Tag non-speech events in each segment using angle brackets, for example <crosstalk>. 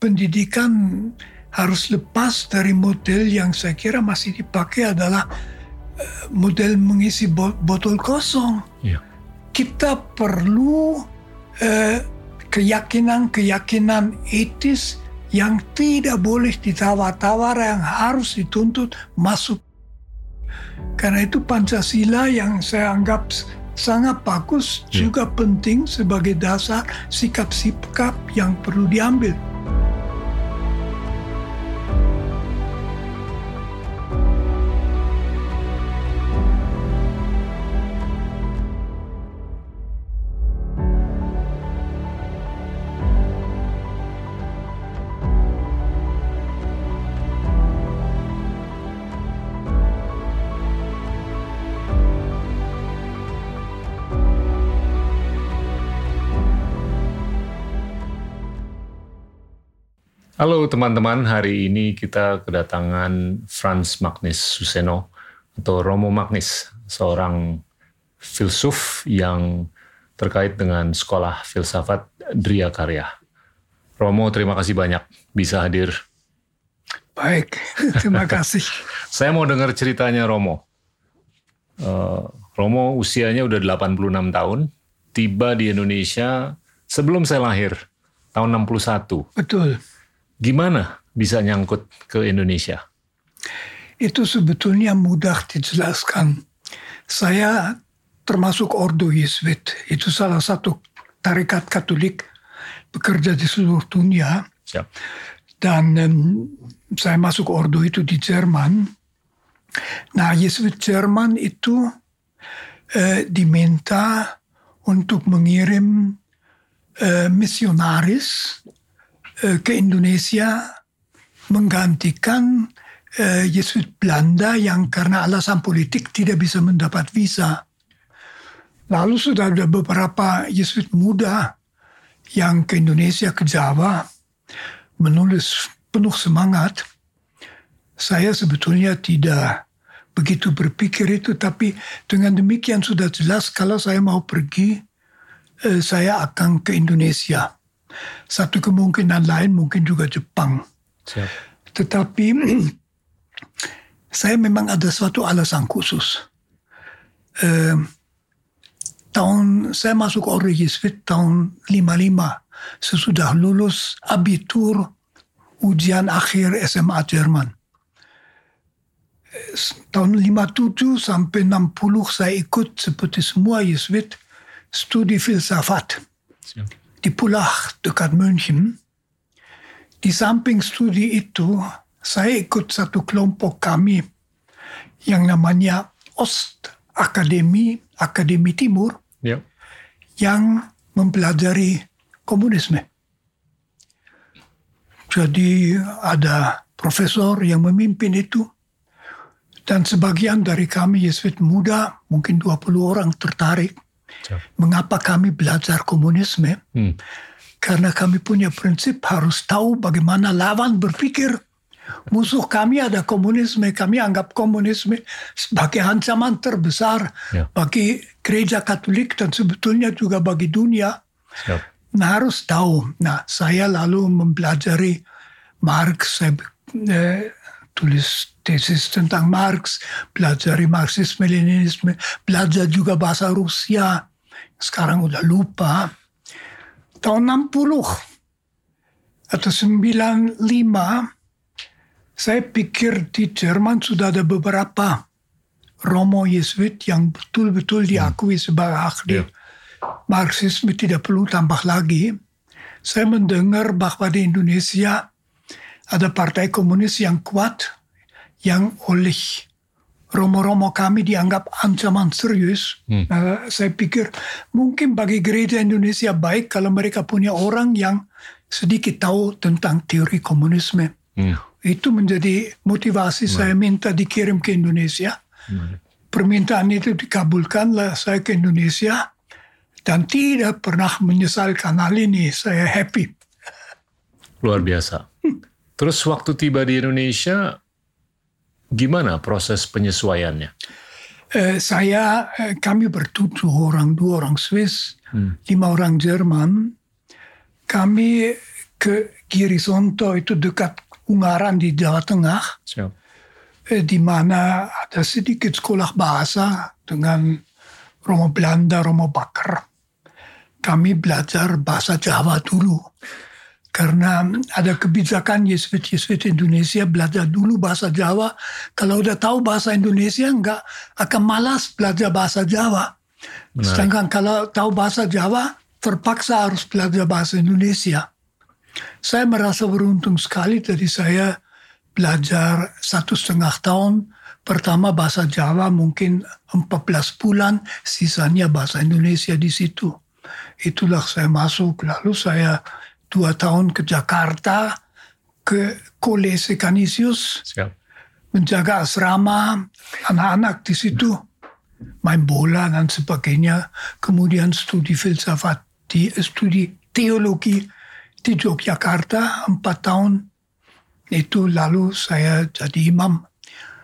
pendidikan harus lepas dari model yang saya kira masih dipakai adalah eh, model mengisi botol kosong. Ya. Kita perlu eh, keyakinan-keyakinan etis yang tidak boleh ditawar-tawar yang harus dituntut masuk. Karena itu Pancasila yang saya anggap sangat bagus ya. juga penting sebagai dasar sikap-sikap yang perlu diambil. Halo teman-teman, hari ini kita kedatangan Franz Magnus Suseno atau Romo Magnus, seorang filsuf yang terkait dengan sekolah filsafat Dria Karya. Romo, terima kasih banyak bisa hadir. Baik, <laughs> terima kasih. <laughs> Saya mau dengar ceritanya Romo. Uh, Romo usianya udah 86 tahun, tiba di Indonesia sebelum saya lahir, tahun 61. Betul Gimana bisa nyangkut ke Indonesia? Itu sebetulnya mudah dijelaskan. Saya termasuk Ordo Yesuit. Itu salah satu tarikat Katolik bekerja di seluruh dunia. Siap. Dan um, saya masuk Ordo itu di Jerman. Nah, Yesuit Jerman itu uh, diminta untuk mengirim uh, misionaris ke Indonesia menggantikan eh, Yesuit Belanda yang karena alasan politik tidak bisa mendapat visa. Lalu sudah ada beberapa Yesuit muda yang ke Indonesia, ke Jawa, menulis penuh semangat. Saya sebetulnya tidak begitu berpikir itu, tapi dengan demikian sudah jelas kalau saya mau pergi, eh, saya akan ke Indonesia. Satu kemungkinan lain mungkin juga Jepang. Siap. Tetapi <clears throat> saya memang ada suatu alasan khusus. Eh, tahun saya masuk Ori Yesuit tahun 55 sesudah lulus abitur ujian akhir SMA Jerman. Tahun 57 sampai 60 saya ikut seperti semua Yesuit studi filsafat. Di Pulau dekat München. Di samping studi itu, saya ikut satu kelompok kami. Yang namanya Ost Akademi, Akademi Timur, yang mempelajari komunisme. Jadi ada profesor yang memimpin itu, dan sebagian dari kami Yesuit muda, mungkin 20 orang tertarik Mengapa kami belajar komunisme? Hmm. Karena kami punya prinsip harus tahu bagaimana lawan berpikir. Musuh kami ada komunisme. Kami anggap komunisme sebagai ancaman terbesar ya. bagi gereja Katolik dan sebetulnya juga bagi dunia. Siap. Nah harus tahu. Nah saya lalu mempelajari Marx. Saya eh, tulis tesis tentang Marx, belajar Marxisme, Leninisme, belajar juga bahasa Rusia, sekarang udah lupa, tahun 60 atau 95 saya pikir di Jerman sudah ada beberapa Romo Yesuit yang betul-betul diakui sebagai ahli yeah. Marxisme tidak perlu tambah lagi. Saya mendengar bahwa di Indonesia ada partai komunis yang kuat yang oleh romo-romo kami dianggap ancaman serius. Hmm. Uh, saya pikir mungkin bagi gereja Indonesia baik kalau mereka punya orang yang sedikit tahu tentang teori komunisme. Hmm. Itu menjadi motivasi hmm. saya minta dikirim ke Indonesia. Hmm. Permintaan itu dikabulkanlah saya ke Indonesia dan tidak pernah menyesalkan hal ini. Saya happy. Luar biasa. Hmm. Terus waktu tiba di Indonesia, Gimana proses penyesuaiannya? Eh, saya, eh, kami bertujuh orang, dua orang Swiss, hmm. lima orang Jerman. Kami ke Girisonto itu dekat Ungaran di Jawa Tengah. Siap. Eh, di mana ada sedikit sekolah bahasa dengan Romo Belanda, Romo Bakar. Kami belajar bahasa Jawa dulu. Karena ada kebijakan Yesuit-Yesuit Indonesia belajar dulu bahasa Jawa. Kalau udah tahu bahasa Indonesia nggak akan malas belajar bahasa Jawa. Menarik. Sedangkan kalau tahu bahasa Jawa terpaksa harus belajar bahasa Indonesia. Saya merasa beruntung sekali tadi saya belajar satu setengah tahun. Pertama bahasa Jawa mungkin 14 bulan, sisanya bahasa Indonesia di situ. Itulah saya masuk, lalu saya dua tahun ke Jakarta ke Kolese Canisius Siap. menjaga asrama anak-anak di situ main bola dan sebagainya. Kemudian studi filsafat di studi teologi di Yogyakarta empat tahun. Itu lalu saya jadi imam.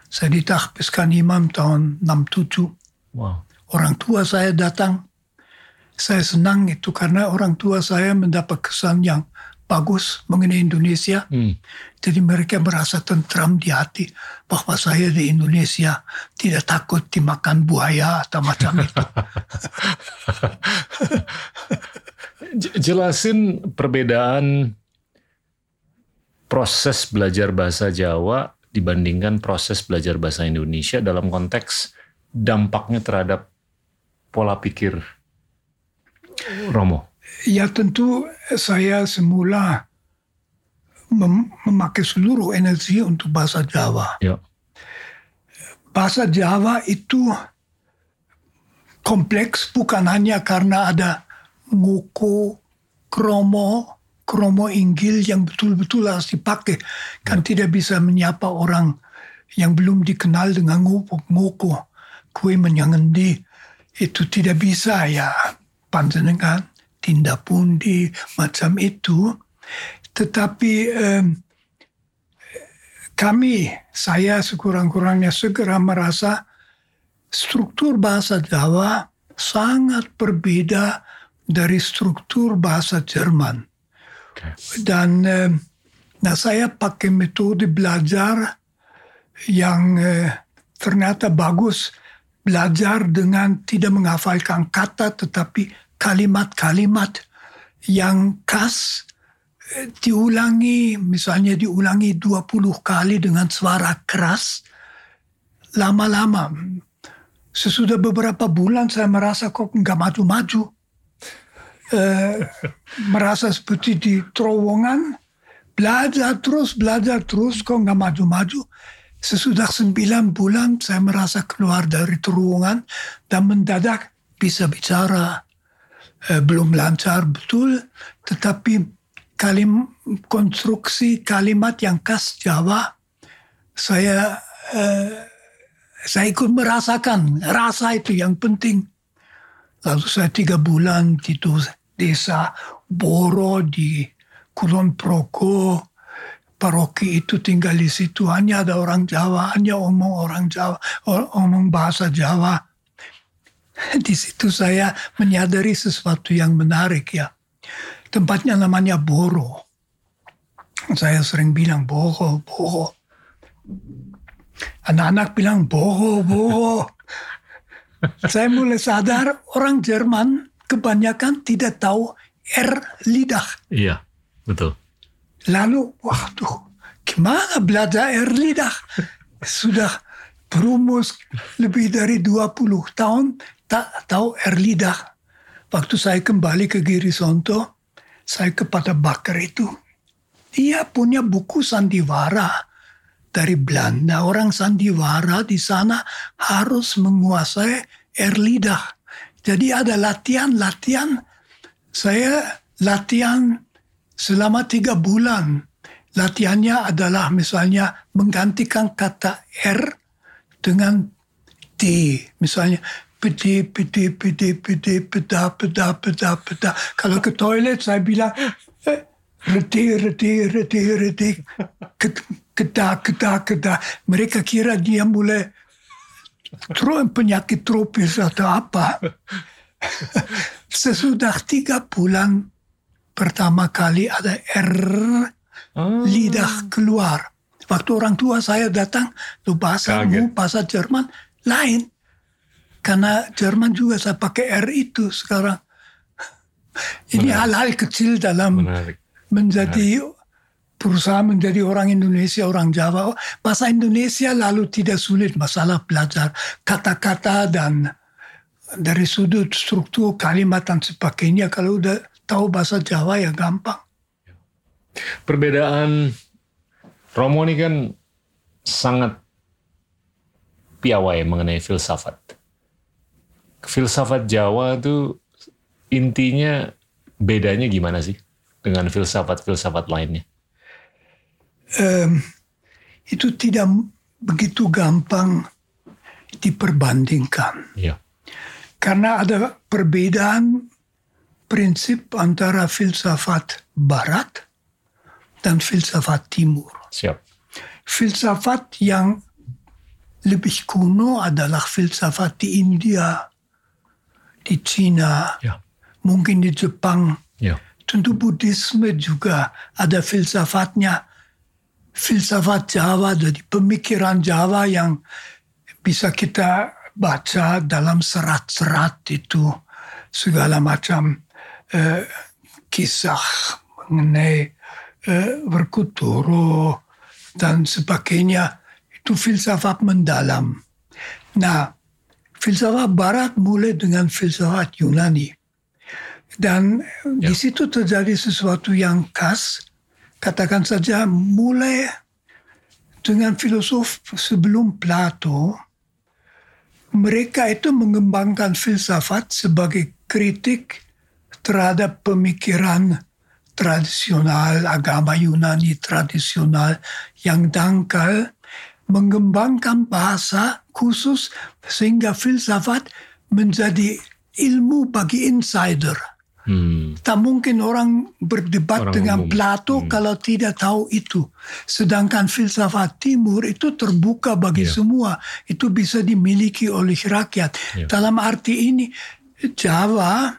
Saya ditahbiskan imam tahun 67 wow. orang tua saya datang saya senang itu karena orang tua saya mendapat kesan yang bagus mengenai Indonesia. Hmm. Jadi mereka merasa tentram di hati bahwa saya di Indonesia tidak takut dimakan buaya atau macam itu. <laughs> Jelasin perbedaan proses belajar bahasa Jawa dibandingkan proses belajar bahasa Indonesia dalam konteks dampaknya terhadap pola pikir Romo? Ya tentu saya semula mem memakai seluruh energi untuk bahasa Jawa. Ya. Bahasa Jawa itu kompleks bukan hanya karena ada nguku, kromo, kromo inggil yang betul-betul harus dipakai. Kan ya. tidak bisa menyapa orang yang belum dikenal dengan nguku kue menyangendi. Itu tidak bisa ya panjenengan tindak pundi macam itu. Tetapi eh, kami saya sekurang-kurangnya segera merasa struktur bahasa Jawa sangat berbeda dari struktur bahasa Jerman. Dan eh, nah saya pakai metode belajar yang eh, ternyata bagus. Belajar dengan tidak menghafalkan kata tetapi kalimat-kalimat yang khas eh, diulangi, misalnya diulangi 20 kali dengan suara keras, lama-lama. Sesudah beberapa bulan saya merasa kok nggak maju-maju. Eh, merasa seperti di terowongan, belajar terus, belajar terus, kok nggak maju-maju. Sesudah sembilan bulan saya merasa keluar dari terowongan dan mendadak bisa bicara, belum lancar betul, tetapi kalim konstruksi kalimat yang khas Jawa saya eh, saya ikut merasakan rasa itu yang penting. Lalu saya tiga bulan di desa Boro di Kulon Proko, paroki itu tinggal di situ hanya ada orang Jawa, hanya omong orang Jawa, omong bahasa Jawa. <laughs> di situ saya menyadari sesuatu yang menarik ya. Tempatnya namanya Boro. Saya sering bilang Boro, Boro. Anak-anak bilang Boro, Boro. <laughs> saya mulai sadar orang Jerman kebanyakan tidak tahu R lidah. Iya, betul. Lalu, waduh, gimana belajar R lidah? <laughs> Sudah berumus lebih dari 20 tahun tak tahu Erlidah. Waktu saya kembali ke Giri Sonto, saya kepada Bakar itu. Dia punya buku sandiwara dari Belanda. Orang sandiwara di sana harus menguasai Erlidah. Jadi ada latihan-latihan. Saya latihan selama tiga bulan. Latihannya adalah misalnya menggantikan kata R dengan D. Misalnya pede, pede, pede, pede, peda, peda, peda, peda. Kalau ke toilet saya bilang, eh, reti, reti, reti, reti, keda, keda, keda. Mereka kira dia mulai penyakit tropis atau apa. Sesudah tiga bulan pertama kali ada R Ah, lidah keluar. Waktu orang tua saya datang, lu bahasamu, bahasa Jerman lain. Karena Jerman juga saya pakai R itu sekarang. <laughs> Ini hal-hal kecil dalam menarik. menjadi berusaha menjadi orang Indonesia, orang Jawa. Bahasa Indonesia lalu tidak sulit masalah belajar kata-kata dan dari sudut struktur kalimat dan sebagainya. Kalau udah tahu bahasa Jawa ya gampang. Perbedaan Romo ini kan sangat piawai mengenai filsafat. Filsafat Jawa itu intinya bedanya gimana sih dengan filsafat-filsafat lainnya? Em, itu tidak begitu gampang diperbandingkan. Iya. Karena ada perbedaan prinsip antara filsafat barat dan filsafat timur. Siap. Filsafat yang lebih kuno adalah filsafat di India, di Cina, Ya. mungkin di Jepang. Ya. Tentu Buddhisme juga ada filsafatnya. Filsafat Jawa, jadi pemikiran Jawa yang bisa kita baca dalam serat-serat itu segala macam eh, kisah mengenai eh, Werkuturo dan sebagainya itu filsafat mendalam. Nah, filsafat Barat mulai dengan filsafat Yunani dan di situ terjadi sesuatu yang khas. Katakan saja mulai dengan filosof sebelum Plato, mereka itu mengembangkan filsafat sebagai kritik terhadap pemikiran tradisional, agama Yunani tradisional yang dangkal, mengembangkan bahasa khusus sehingga filsafat menjadi ilmu bagi insider. Hmm. Tak mungkin orang berdebat Orang dengan umum. Plato Hmm. kalau tidak tahu itu. Sedangkan filsafat timur itu terbuka bagi Iya. semua. Itu bisa dimiliki oleh rakyat. Iya. Dalam arti ini Jawa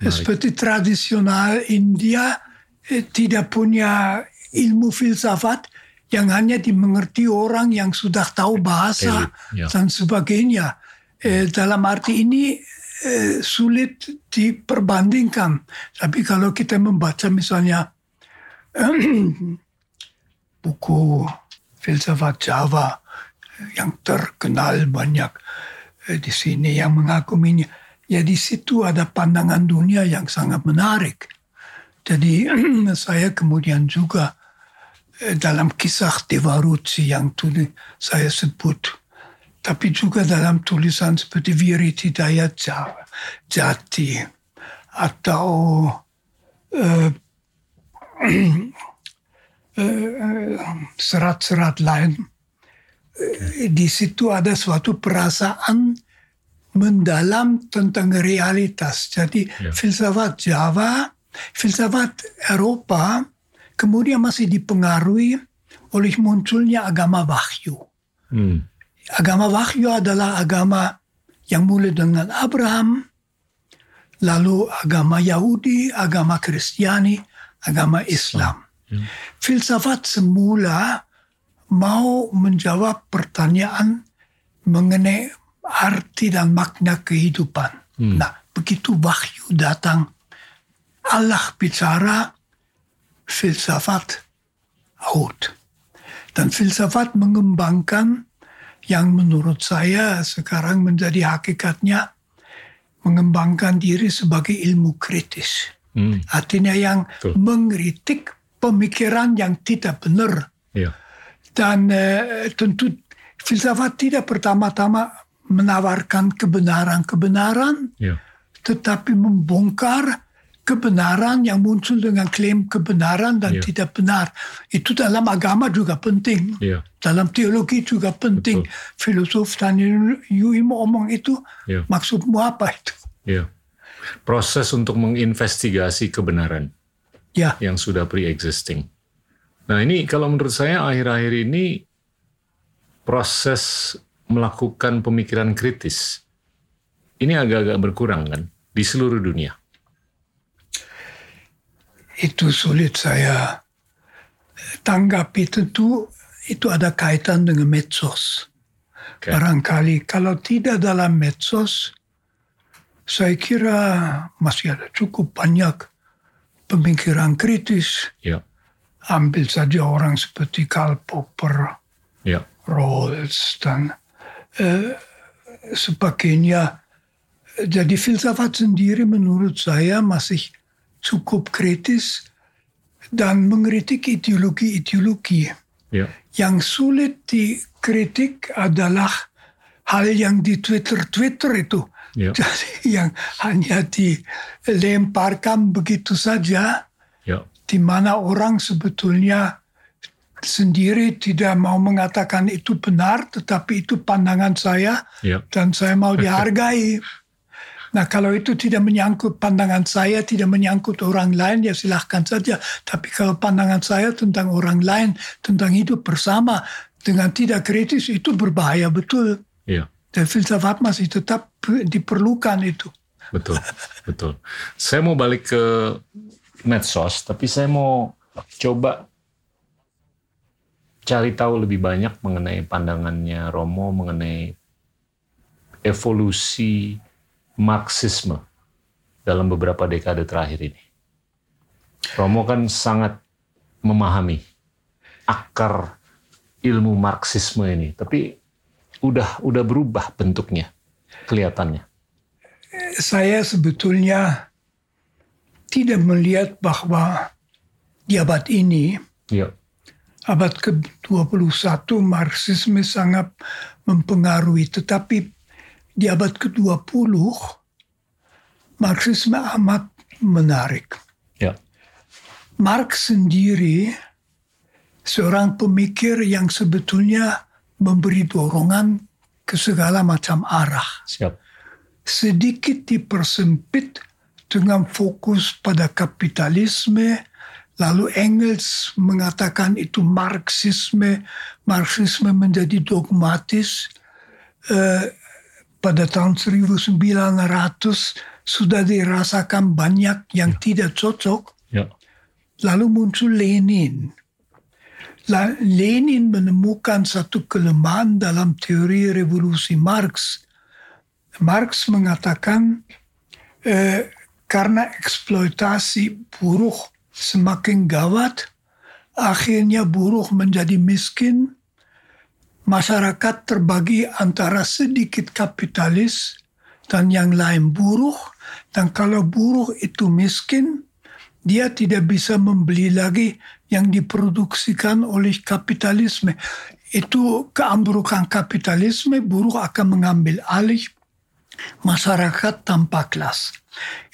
seperti tradisional India eh, tidak punya ilmu filsafat yang hanya dimengerti orang yang sudah tahu bahasa Elit, ya. dan sebagainya. Eh, dalam arti ini eh, sulit diperbandingkan. Tapi kalau kita membaca misalnya <clears throat> buku filsafat Jawa yang terkenal banyak eh, di sini yang mengaguminya, ya di situ ada pandangan dunia yang sangat menarik. Jadi <clears throat> saya kemudian juga eh, dalam kisah Dewa Ruci yang tadi saya sebut, tapi juga dalam tulisan seperti Viritidaya Jawa, Jati atau <clears throat> eh, serat-serat lain. Eh, Di situ ada suatu perasaan mendalam tentang realitas. Jadi Ya. filsafat Jawa, filsafat Eropa kemudian masih dipengaruhi oleh munculnya agama Wahyu. Hmm. Agama Wahyu adalah agama yang mulai dengan Abraham, lalu agama Yahudi, agama Kristiani, agama Islam. Filsafat semula mau menjawab pertanyaan mengenai arti dan makna kehidupan. Hmm. Nah, begitu wahyu datang, Allah bicara, filsafat out. Dan filsafat mengembangkan yang menurut saya sekarang menjadi hakikatnya mengembangkan diri sebagai ilmu kritis. Hmm. Artinya yang Betul. mengkritik pemikiran yang tidak benar. Iya. Dan eh, tentu filsafat tidak pertama-tama menawarkan kebenaran-kebenaran, Iya. tetapi membongkar kebenaran yang muncul dengan klaim kebenaran dan Iya. tidak benar. Itu dalam agama juga penting. Iya. Dalam teologi juga penting. Filosof Daniel Yui mau omong itu, Iya. maksudmu apa itu? Iya. Proses untuk menginvestigasi kebenaran Ya, yang sudah pre-existing. Nah ini kalau menurut saya akhir-akhir ini proses melakukan pemikiran kritis ini agak-agak berkurang kan di seluruh dunia. Itu sulit saya tanggapi tentu itu ada kaitan dengan medsos. Okay. Barangkali kalau tidak dalam medsos, saya kira masih ada cukup banyak pemikiran kritis. Yeah. Ambil saja orang seperti Karl Popper, yeah. Rawls dan uh, sebagainya. Jadi filsafat sendiri menurut saya masih cukup kritis dan mengkritik ideologi-ideologi. Yeah. Yang sulit dikritik adalah hal yang di Twitter-Twitter itu. Yeah. <laughs> Jadi yang hanya dilemparkan begitu saja, yeah. di mana orang sebetulnya sendiri tidak mau mengatakan itu benar, tetapi itu pandangan saya yeah. dan saya mau <laughs> dihargai. Nah kalau itu tidak menyangkut pandangan saya, tidak menyangkut orang lain, ya silahkan saja. Tapi kalau pandangan saya tentang orang lain, tentang hidup bersama, dengan tidak kritis, itu berbahaya betul. Iya. Dan filsafat masih tetap diperlukan itu. Betul, <laughs> betul. Saya mau balik ke medsos, tapi saya mau coba cari tahu lebih banyak mengenai pandangannya Romo mengenai evolusi Marxisme dalam beberapa dekade terakhir ini. Romo kan sangat memahami akar ilmu Marxisme ini, tapi udah udah berubah bentuknya, kelihatannya. Saya sebetulnya tidak melihat bahwa di abad ini, ya. abad ke-21 Marxisme sangat mempengaruhi, tetapi di abad ke-20 Marxisme amat menarik. Ya. Marx sendiri seorang pemikir yang sebetulnya memberi dorongan ke segala macam arah. Siap. Sedikit dipersempit dengan fokus pada kapitalisme, lalu Engels mengatakan itu Marxisme, Marxisme menjadi dogmatis. Eh, pada tahun 1900 sudah dirasakan banyak yang ya. tidak cocok. Ya. Lalu muncul Lenin. Lenin menemukan satu kelemahan dalam teori revolusi Marx. Marx mengatakan eh, karena eksploitasi buruh semakin gawat, akhirnya buruh menjadi miskin, masyarakat terbagi antara sedikit kapitalis dan yang lain buruh. Dan kalau buruh itu miskin, dia tidak bisa membeli lagi yang diproduksikan oleh kapitalisme. Itu keambrukan kapitalisme, buruh akan mengambil alih masyarakat tanpa kelas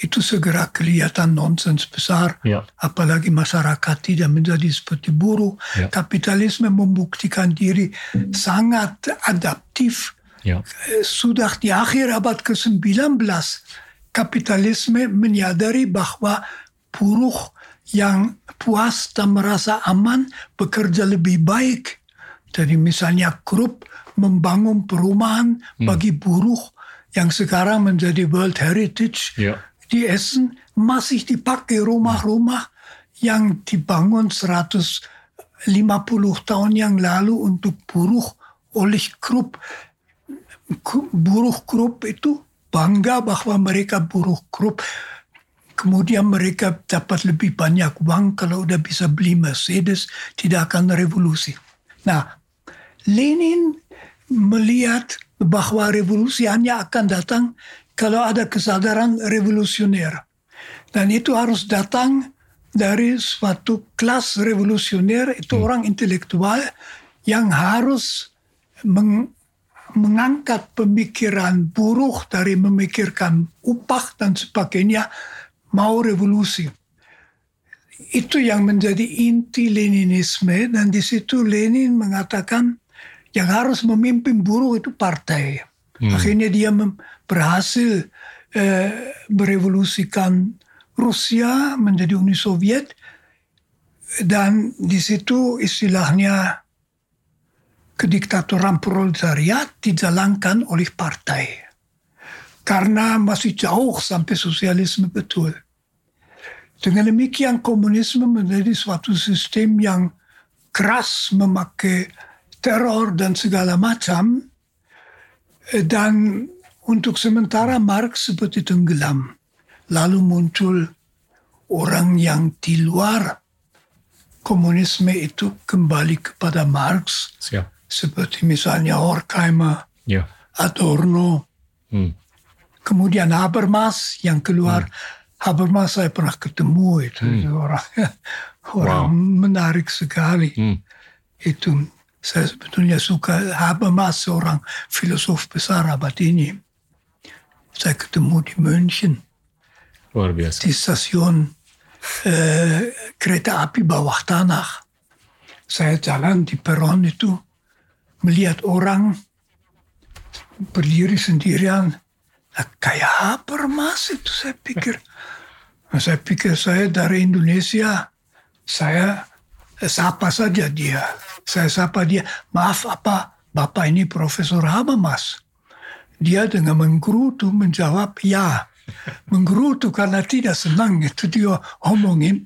itu segera kelihatan nonsens besar. Ya. Apalagi masyarakat tidak menjadi seperti buruh. Ya. Kapitalisme membuktikan diri sangat adaptif. Ya. Eh, sudah di akhir abad ke-19, kapitalisme menyadari bahwa buruh yang puas dan merasa aman bekerja lebih baik. Jadi misalnya grup membangun perumahan hmm. bagi buruh yang sekarang menjadi World Heritage ya. di Essen masih dipakai rumah-rumah yang dibangun 150 tahun yang lalu untuk buruh oleh grup buruh grup itu bangga bahwa mereka buruh grup kemudian mereka dapat lebih banyak uang kalau udah bisa beli Mercedes tidak akan revolusi nah Lenin melihat bahwa revolusi hanya akan datang kalau ada kesadaran revolusioner. Dan itu harus datang dari suatu kelas revolusioner, itu hmm. orang intelektual yang harus meng, mengangkat pemikiran buruh dari memikirkan upah dan sebagainya, mau revolusi. Itu yang menjadi inti Leninisme dan di situ Lenin mengatakan yang harus memimpin buruh itu partai. Hmm. Akhirnya dia berhasil eh, merevolusikan Rusia menjadi Uni Soviet dan di situ istilahnya kediktatoran proletariat dijalankan oleh partai karena masih jauh sampai sosialisme betul. Dengan demikian komunisme menjadi suatu sistem yang keras memakai teror dan segala macam dan untuk sementara Marx seperti tenggelam. Lalu muncul orang yang di luar komunisme itu kembali kepada Marx. Siap. Seperti misalnya Horkheimer, Ya. Adorno, Hmm. kemudian Habermas yang keluar. Habermas saya pernah ketemu itu, itu orang <laughs> orang menarik sekali. Hmm. Itu saya sebetulnya suka Habermas seorang filosof besar abad ini. Saya ketemu di München Luar biasa. di stasiun eh, kereta api bawah tanah. Saya jalan di peron itu melihat orang berdiri sendirian. Nah, kayak Habermas itu saya pikir. Saya <laughs> pikir saya dari Indonesia. Saya sapa saja dia. Saya sapa dia. Maaf apa Bapak ini Profesor Habermas. Dia dengan menggerutu menjawab ya. Menggerutu karena tidak senang itu dia omongin.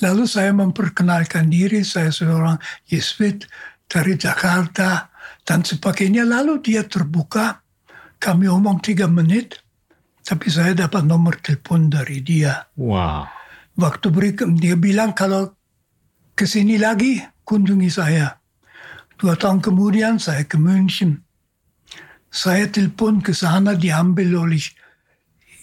Lalu saya memperkenalkan diri, saya seorang Yesuit dari Jakarta dan sebagainya. Lalu dia terbuka, kami omong tiga menit, tapi saya dapat nomor telepon dari dia. Wow. Waktu berikut dia bilang kalau ke sini lagi kunjungi saya. Dua tahun kemudian saya ke München. Saya telepon ke sana diambil oleh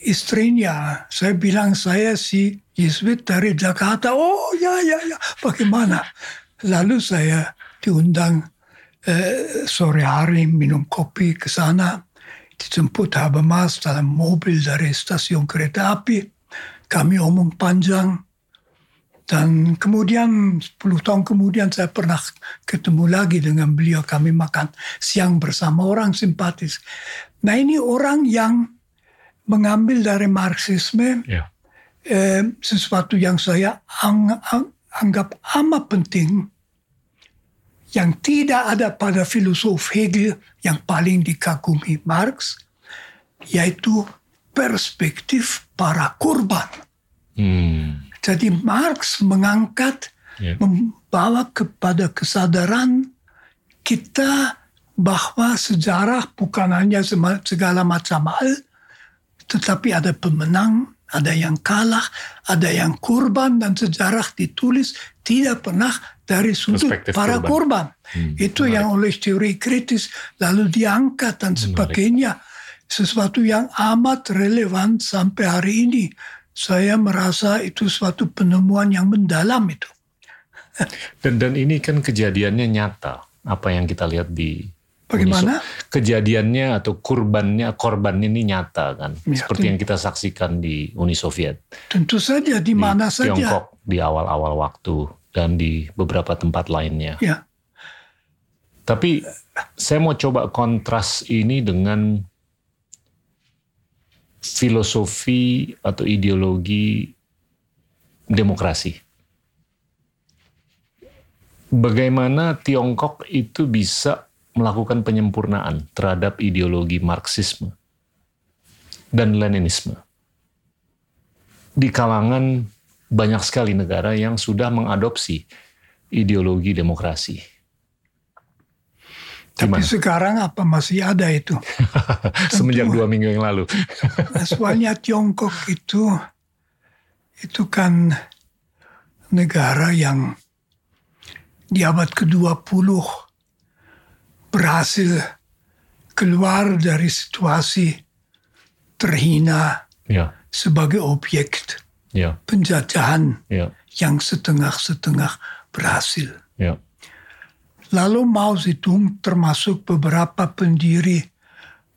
istrinya. Saya bilang saya si Yesuit dari Jakarta. Oh ya ya ya, bagaimana? Lalu saya diundang eh, sore hari minum kopi ke sana. Dijemput Habermas dalam mobil dari stasiun kereta api. Kami omong panjang. Dan kemudian 10 tahun kemudian saya pernah ketemu lagi dengan beliau. Kami makan siang bersama orang simpatis. Nah ini orang yang mengambil dari Marxisme Ya. eh, sesuatu yang saya ang- ang- anggap amat penting yang tidak ada pada filosof Hegel yang paling dikagumi Marx yaitu perspektif para korban. Hmm. Jadi Marx mengangkat Ya. membawa kepada kesadaran kita bahwa sejarah bukan hanya segala macam hal, tetapi ada pemenang, ada yang kalah, ada yang korban dan sejarah ditulis tidak pernah dari sudut Perspektif para korban. korban. Hmm, Itu yang oleh teori kritis lalu diangkat dan sebagainya. Sesuatu yang amat relevan sampai hari ini. Saya merasa itu suatu penemuan yang mendalam itu. <laughs> Dan dan ini kan kejadiannya nyata. Apa yang kita lihat di Bagaimana? Kejadiannya atau kurbannya korban ini nyata kan. Ya, Seperti itu- yang kita saksikan di Uni Soviet, Tentu saja di di mana saja. Tiongkok di awal-awal waktu dan di beberapa tempat lainnya. Ya, Tapi saya mau coba kontras ini dengan filosofi atau ideologi demokrasi. Bagaimana Tiongkok itu bisa melakukan penyempurnaan terhadap ideologi Marxisme dan Leninisme. Di kalangan banyak sekali negara yang sudah mengadopsi ideologi demokrasi. Tapi sekarang apa masih ada itu? <laughs> Semenjak dua minggu yang lalu. <laughs> Soalnya Tiongkok itu itu kan negara yang di abad ke-20 berhasil keluar dari situasi terhina ya, sebagai objek ya, penjajahan ya, yang setengah-setengah berhasil. ya. Lalu Mao Zedong termasuk beberapa pendiri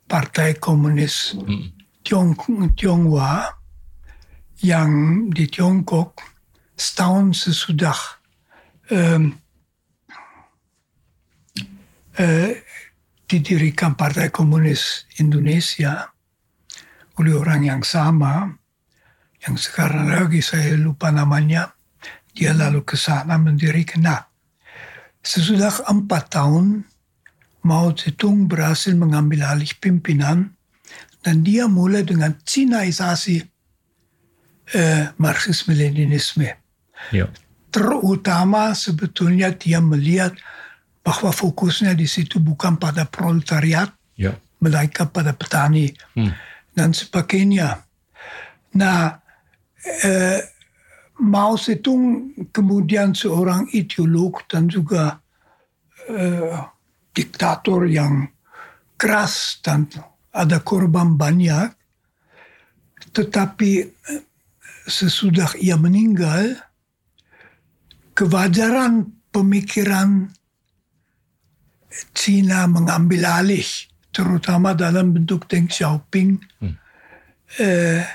Partai Komunis Tiong Tionghoa yang di Tiongkok setahun sesudah em, eh, didirikan Partai Komunis Indonesia oleh orang yang sama, yang sekarang lagi saya lupa namanya, dia lalu ke sana mendirikan. Nah, sesudah empat tahun Mao Zedong berhasil mengambil alih pimpinan dan dia mulai dengan Cinaisasi eh, Marxisme-Leninisme. Ya. Terutama sebetulnya dia melihat bahwa fokusnya di situ bukan pada proletariat, Ya. melainkan pada petani Hmm. dan sebagainya. Nah, eh, Mao Zedong kemudian seorang ideolog dan juga eh, diktator yang keras dan ada korban banyak. Tetapi eh, sesudah ia meninggal, kewajaran pemikiran Cina mengambil alih, terutama dalam bentuk Deng Xiaoping, Hmm. eh,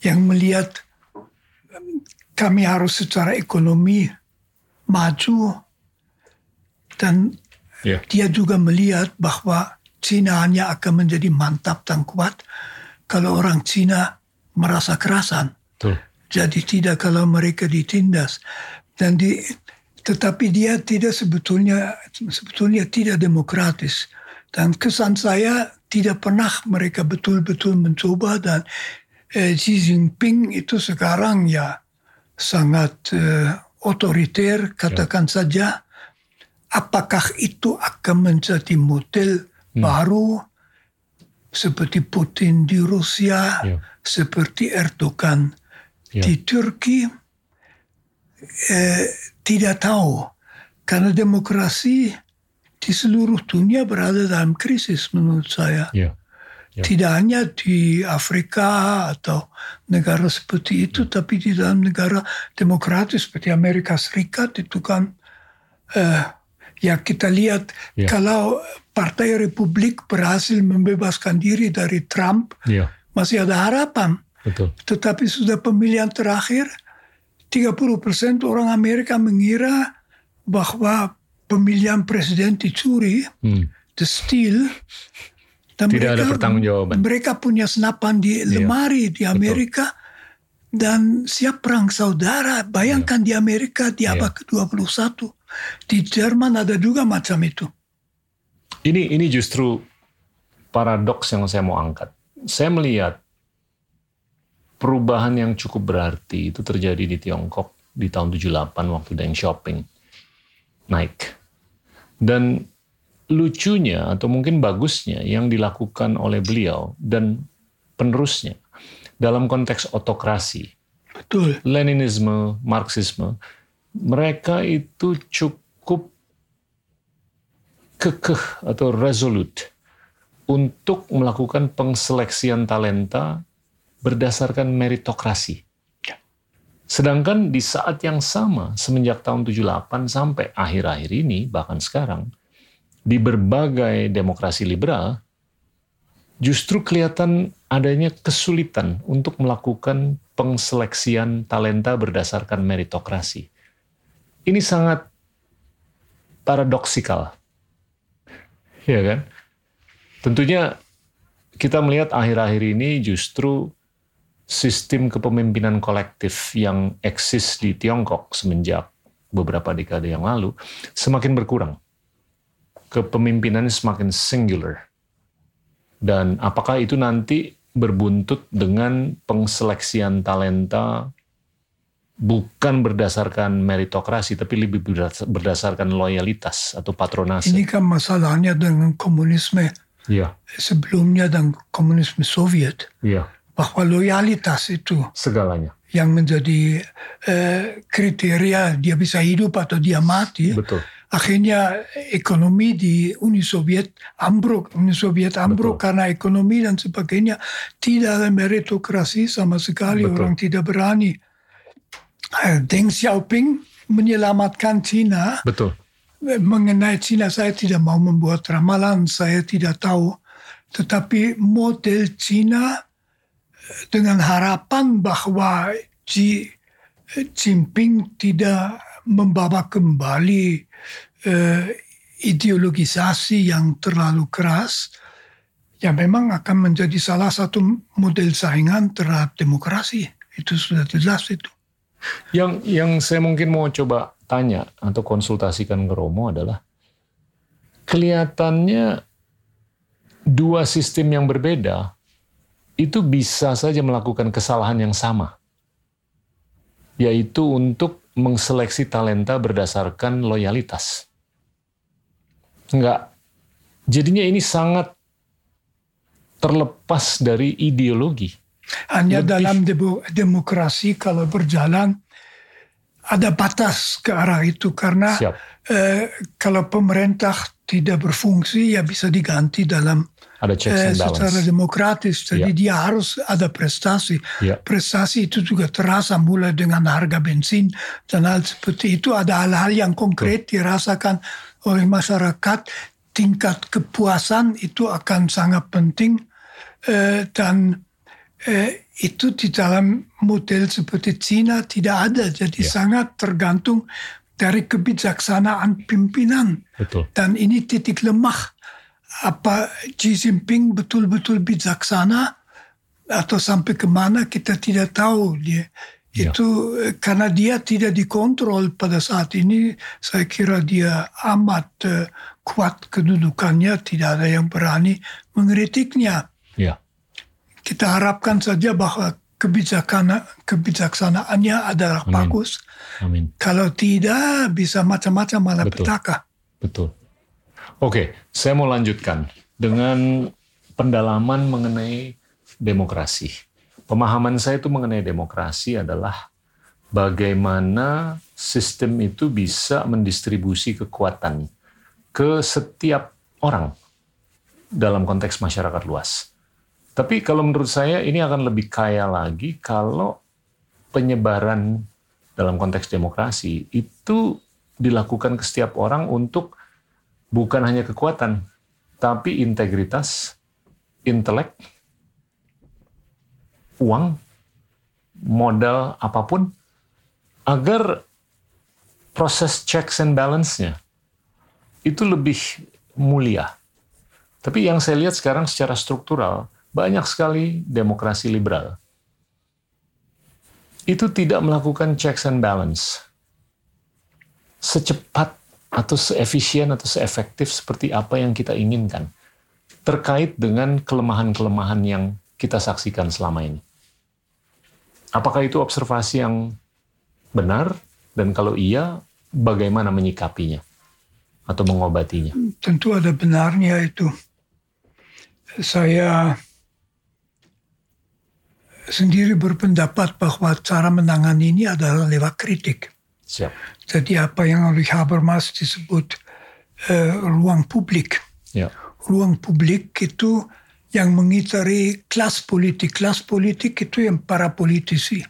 yang melihat kami harus secara ekonomi maju dan Ya. dia juga melihat bahwa Cina hanya akan menjadi mantap dan kuat kalau orang Cina merasa kerasan. Betul. Jadi tidak kalau mereka ditindas. Dan di, tetapi dia tidak sebetulnya sebetulnya tidak demokratis. Dan kesan saya tidak pernah mereka betul-betul mencoba dan eh, Xi Jinping itu sekarang ya sangat eh, otoriter katakan saja. Apakah itu akan menjadi model baru seperti Putin di Rusia, Ya. seperti Erdogan Ya. di Turki eh, tidak tahu karena demokrasi di seluruh dunia berada dalam krisis menurut saya. Ya. Ya. Tidak hanya di Afrika atau negara seperti itu, tapi di dalam negara demokratis seperti Amerika Serikat itu kan eh, ya kita lihat Ya. kalau Partai Republik berhasil membebaskan diri dari Trump, Ya. masih ada harapan. Betul. Tetapi sudah pemilihan terakhir, 30% orang Amerika mengira bahwa pemilihan presiden dicuri, Hmm. the steal. Dan Tidak ada pertanggungjawaban. Mereka punya senapan di Iya. lemari di Amerika. Dan siap perang saudara. Bayangkan di Amerika di Iya. abad ke-21. Di Jerman ada juga macam itu. Ini ini justru paradoks yang saya mau angkat. Saya melihat perubahan yang cukup berarti itu terjadi di Tiongkok di tahun 78 waktu Deng Xiaoping naik. Dan lucunya atau mungkin bagusnya yang dilakukan oleh beliau dan penerusnya dalam konteks otokrasi Betul. Leninisme, Marxisme, mereka itu cukup kekeh atau resolute untuk melakukan pengseleksian talenta berdasarkan meritokrasi. Sedangkan di saat yang sama, semenjak tahun 78 sampai akhir-akhir ini, bahkan sekarang, di berbagai demokrasi liberal, justru kelihatan adanya kesulitan untuk melakukan pengseleksian talenta berdasarkan meritokrasi. Ini sangat paradoksikal. Ya kan? Tentunya kita melihat akhir-akhir ini justru sistem kepemimpinan kolektif yang eksis di Tiongkok semenjak beberapa dekade yang lalu semakin berkurang. Kepemimpinannya semakin singular. Dan apakah itu nanti berbuntut dengan pengseleksian talenta bukan berdasarkan meritokrasi, tapi lebih berdas- berdasarkan loyalitas atau patronase. Ini kan masalahnya dengan komunisme Iya, sebelumnya dan komunisme Soviet. iya, Bahwa loyalitas itu segalanya. yang menjadi eh, kriteria dia bisa hidup atau dia mati. Betul. Akhirnya ekonomi di Uni Soviet ambruk, Uni Soviet ambruk Betul. karena ekonomi dan sebagainya. Tidak ada meritokrasi sama sekali, Betul. orang tidak berani. Eh, Deng Xiaoping menyelamatkan Cina Betul. mengenai Cina saya tidak mau membuat ramalan, saya tidak tahu. Tetapi model Cina eh, dengan harapan bahwa Xi Jinping tidak membawa kembali eh, ideologisasi yang terlalu keras, ya memang akan menjadi salah satu model saingan terhadap demokrasi. Itu sudah jelas itu. Yang yang saya mungkin mau coba tanya atau konsultasikan ke Romo adalah kelihatannya dua sistem yang berbeda itu bisa saja melakukan kesalahan yang sama. yaitu untuk mengseleksi talenta berdasarkan loyalitas. Enggak. Jadinya ini sangat terlepas dari ideologi. Hanya Lebih. dalam demokrasi kalau berjalan ada batas ke arah itu karena eh, kalau pemerintah tidak berfungsi ya bisa diganti dalam ada balance. secara demokratis. Jadi yeah. dia harus ada prestasi. Yeah. Prestasi itu juga terasa mulai dengan harga bensin dan hal seperti itu. Ada hal-hal yang konkret Betul. dirasakan oleh masyarakat. Tingkat kepuasan itu akan sangat penting eh, dan eh, itu di dalam model seperti Cina tidak ada. Jadi yeah. sangat tergantung dari kebijaksanaan pimpinan. Betul. Dan ini titik lemah apa Xi Jinping betul-betul bijaksana atau sampai ke mana kita tidak tahu dia ya. itu eh, karena dia tidak dikontrol pada saat ini saya kira dia amat uh, kuat kedudukannya tidak ada yang berani mengkritiknya ya. kita harapkan saja bahwa kebijakan kebijaksanaannya adalah Amin. bagus Amin. kalau tidak bisa macam-macam malah betul. petaka betul Oke, saya mau lanjutkan dengan pendalaman mengenai demokrasi. Pemahaman saya itu mengenai demokrasi adalah bagaimana sistem itu bisa mendistribusi kekuatan ke setiap orang dalam konteks masyarakat luas. Tapi kalau menurut saya ini akan lebih kaya lagi kalau penyebaran dalam konteks demokrasi itu dilakukan ke setiap orang untuk bukan hanya kekuatan, tapi integritas, intelek, uang, modal apa pun, agar proses checks and balance-nya itu lebih mulia. Tapi yang saya lihat sekarang secara struktural, banyak sekali demokrasi liberal. Itu tidak melakukan checks and balance. Secepat atau seefisien atau seefektif seperti apa yang kita inginkan terkait dengan kelemahan-kelemahan yang kita saksikan selama ini. Apakah itu observasi yang benar dan kalau iya bagaimana menyikapinya atau mengobatinya? Tentu ada benarnya itu. Saya sendiri berpendapat bahwa cara menangani ini adalah lewat kritik. Siap. Jadi apa yang oleh Habermas disebut uh, ruang publik. Ya. Ruang publik itu yang mengitari kelas politik. Kelas politik itu yang para politisi,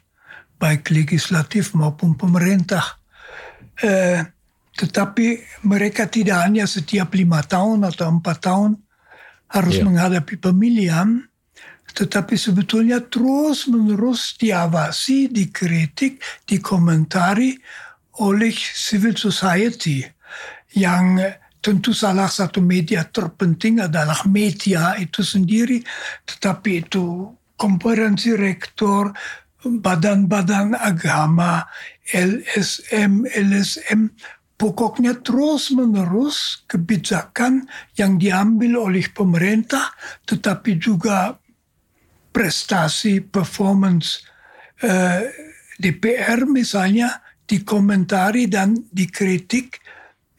baik legislatif maupun pemerintah. Uh, tetapi mereka tidak hanya setiap lima tahun atau empat tahun harus yeah. menghadapi pemilihan, tetapi sebetulnya terus menerus diawasi, dikritik, dikomentari oleh civil society yang tentu salah satu media terpenting adalah media itu sendiri tetapi itu konferensi rektor badan-badan agama LSM LSM pokoknya terus-menerus kebijakan yang diambil oleh pemerintah tetapi juga prestasi performance eh, DPR misalnya dikomentari dan dikritik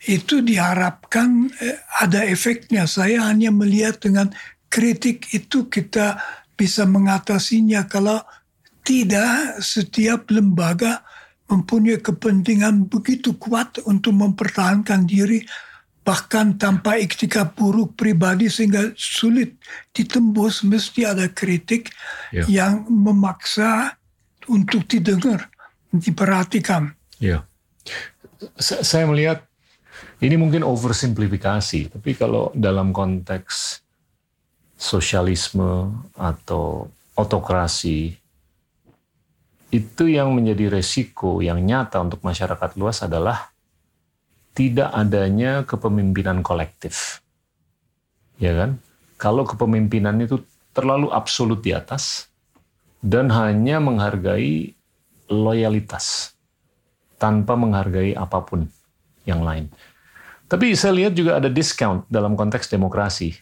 itu diharapkan eh, ada efeknya. Saya hanya melihat dengan kritik itu kita bisa mengatasinya kalau tidak setiap lembaga mempunyai kepentingan begitu kuat untuk mempertahankan diri bahkan tanpa iktika buruk pribadi sehingga sulit ditembus mesti ada kritik ya. yang memaksa untuk didengar diperhatikan. Ya. Saya melihat ini mungkin oversimplifikasi, tapi kalau dalam konteks sosialisme atau otokrasi itu yang menjadi resiko yang nyata untuk masyarakat luas adalah tidak adanya kepemimpinan kolektif. Ya kan? Kalau kepemimpinan itu terlalu absolut di atas dan hanya menghargai loyalitas tanpa menghargai apa pun yang lain. Tapi saya lihat juga ada discount dalam konteks demokrasi,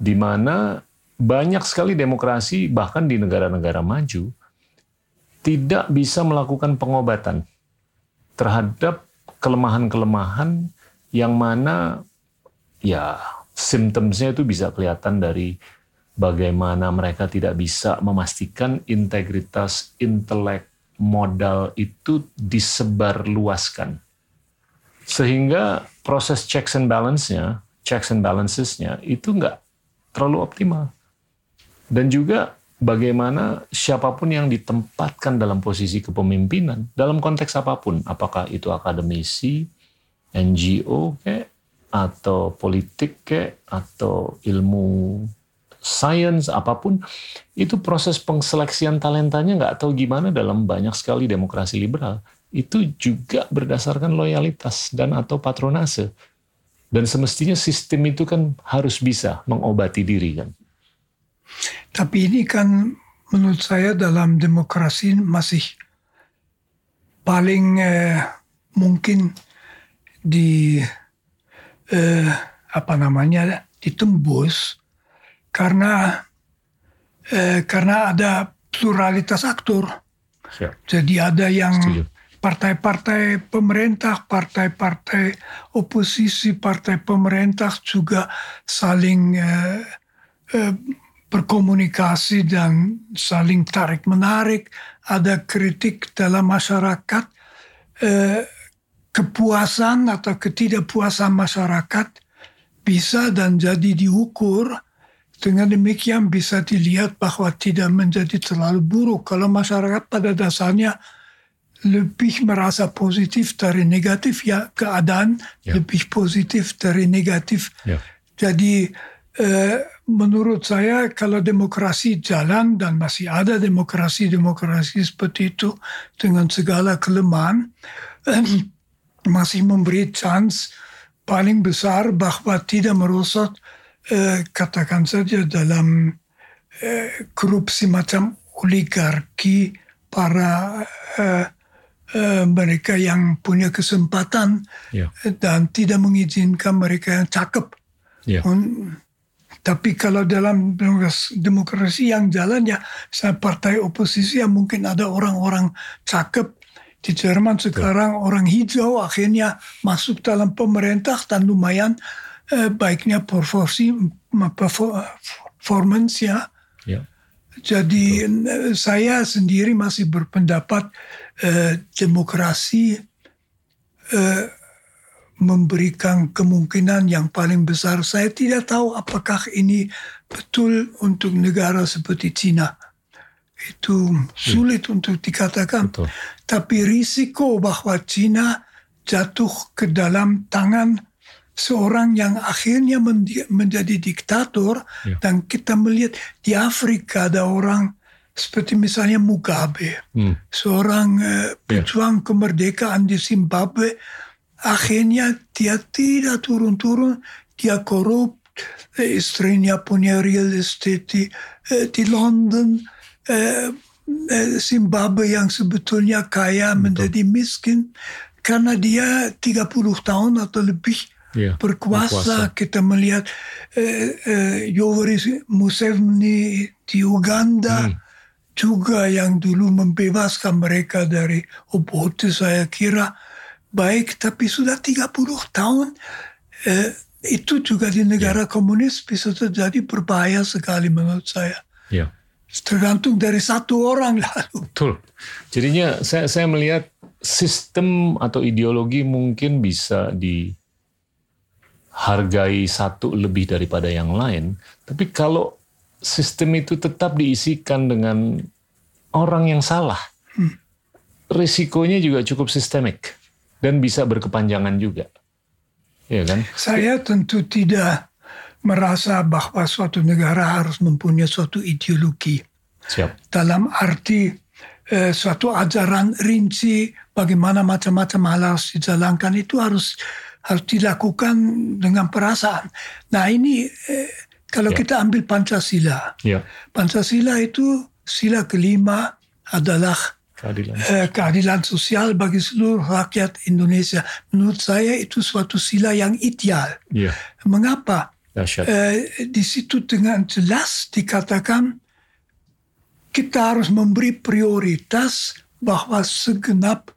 di mana banyak sekali demokrasi bahkan di negara-negara maju tidak bisa melakukan pengobatan terhadap kelemahan-kelemahan yang mana ya simptomnya itu bisa kelihatan dari bagaimana mereka tidak bisa memastikan integritas intelek modal itu disebarluaskan. Sehingga proses checks and balance-nya, checks and balances-nya itu nggak terlalu optimal. Dan juga bagaimana siapa pun yang ditempatkan dalam posisi kepemimpinan, dalam konteks apa pun, apakah itu akademisi, NGO, kayak, atau politik, kayak, atau ilmu sains apa pun itu proses pengseleksian talentanya nggak tahu gimana dalam banyak sekali demokrasi liberal itu juga berdasarkan loyalitas dan atau patronase dan semestinya sistem itu kan harus bisa mengobati diri kan tapi ini kan menurut saya dalam demokrasi masih paling eh, mungkin di eh, apa namanya ditembus karena eh, karena ada pluralitas aktor. Siap. Jadi ada yang partai-partai pemerintah, partai-partai oposisi, partai pemerintah juga saling eh, eh, berkomunikasi dan saling tarik menarik. Ada kritik dalam masyarakat, eh, kepuasan atau ketidakpuasan masyarakat bisa dan jadi diukur dengan demikian bisa dilihat bahwa tidak menjadi terlalu buruk kalau masyarakat pada dasarnya lebih merasa positif dari negatif ya keadaan ya. lebih positif dari negatif. Ya. Jadi eh, menurut saya kalau demokrasi jalan dan masih ada demokrasi-demokrasi seperti itu dengan segala kelemahan eh, <clears throat> masih memberi chance paling besar bahwa tidak merosot Eh, katakan saja dalam eh, grup semacam oligarki para eh, eh, mereka yang punya kesempatan yeah. dan tidak mengizinkan mereka yang cakep. Yeah. Un, tapi kalau dalam demokrasi yang jalan ya saya partai oposisi yang mungkin ada orang-orang cakep di Jerman sekarang yeah. orang hijau akhirnya masuk dalam pemerintah dan lumayan Eh, baiknya perforsi performance ya. ya. Jadi Betul. Saya sendiri masih berpendapat eh, demokrasi eh, memberikan kemungkinan yang paling besar. Saya tidak tahu apakah ini betul untuk negara seperti Cina. Itu sulit ya. untuk dikatakan. Betul. Tapi risiko bahwa Cina jatuh ke dalam tangan seorang yang akhirnya menjadi diktator ya. dan kita melihat di Afrika ada orang seperti misalnya Mugabe, hmm. seorang uh, pejuang ya. kemerdekaan di Zimbabwe, akhirnya dia tidak turun-turun, dia korup, eh, istrinya punya real estate di, eh, di London, eh, Zimbabwe yang sebetulnya kaya Betul. menjadi miskin karena dia 30 tahun atau lebih yeah, berkuasa. berkuasa. Kita melihat eh, eh, Yoweri Museveni di Uganda hmm. Juga yang dulu membebaskan mereka dari Obote saya kira baik tapi sudah 30 tahun eh, itu juga di negara yeah. komunis bisa terjadi berbahaya sekali menurut saya. Yeah. Tergantung dari satu orang lalu. <laughs> Betul. Jadinya saya saya melihat sistem atau ideologi mungkin bisa di hargai satu lebih daripada yang lain. Tapi kalau sistem itu tetap diisikan dengan orang yang salah, hmm. risikonya juga cukup sistemik dan bisa berkepanjangan juga. Ya kan? Saya tentu tidak merasa bahwa suatu negara harus mempunyai suatu ideologi. Siap. Dalam arti eh, suatu ajaran rinci bagaimana macam-macam hal harus dijalankan itu harus harus dilakukan dengan perasaan. Nah ini eh, kalau ya. kita ambil Pancasila, ya. Pancasila itu sila kelima adalah keadilan. Eh, keadilan sosial bagi seluruh rakyat Indonesia. Menurut saya itu suatu sila yang ideal. Ya. Mengapa? Eh, di situ dengan jelas dikatakan kita harus memberi prioritas bahwa segenap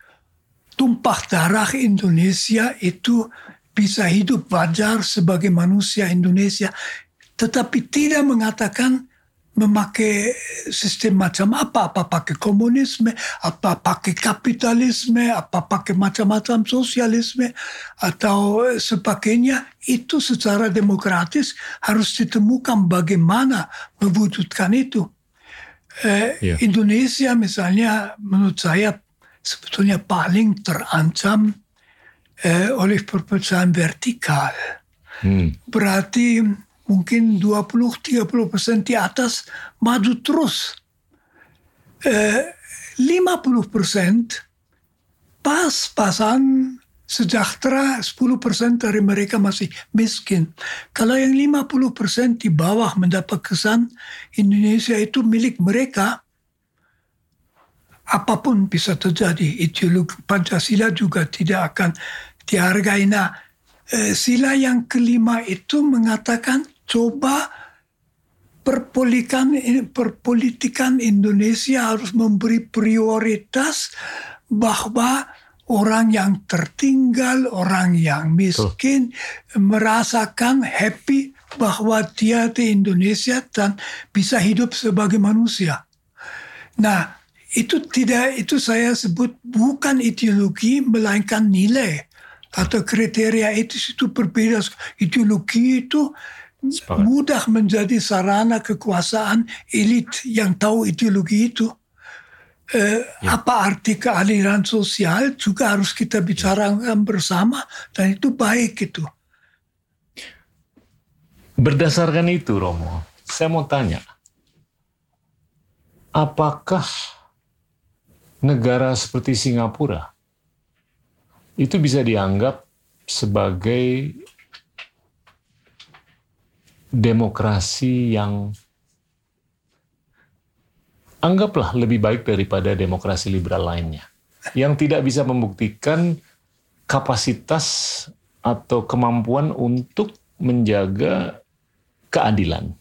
tumpah darah Indonesia itu bisa hidup wajar sebagai manusia Indonesia, tetapi tidak mengatakan memakai sistem macam apa, apa pakai komunisme, apa pakai kapitalisme, apa pakai macam-macam sosialisme, atau sebagainya, itu secara demokratis harus ditemukan bagaimana mewujudkan itu. Eh, yeah. Indonesia misalnya menurut saya sebetulnya paling terancam eh, oleh perpecahan vertikal. Hmm. Berarti mungkin 20-30 persen di atas maju terus. Eh, 50 persen pas-pasan sejahtera 10 persen dari mereka masih miskin. Kalau yang 50 persen di bawah mendapat kesan Indonesia itu milik mereka, apa pun bisa terjadi. Ideologi Pancasila juga tidak akan dihargai. Nah, eh, sila yang kelima itu mengatakan coba perpolitikan perpolitikan Indonesia harus memberi prioritas bahwa orang yang tertinggal, orang yang miskin Tuh. merasakan happy bahwa dia di Indonesia dan bisa hidup sebagai manusia. Nah, itu tidak itu saya sebut bukan ideologi melainkan nilai atau kriteria etis itu berbeda. Ideologi itu Sepakat. mudah menjadi sarana kekuasaan elit yang tahu ideologi itu. Eh, ya. Apa arti keadilan sosial juga harus kita bicarakan bersama dan itu baik itu. Berdasarkan itu Romo, saya mau tanya, apakah negara seperti Singapura itu bisa dianggap sebagai demokrasi yang anggaplah lebih baik daripada demokrasi liberal lainnya yang tidak bisa membuktikan kapasitas atau kemampuan untuk menjaga keadilan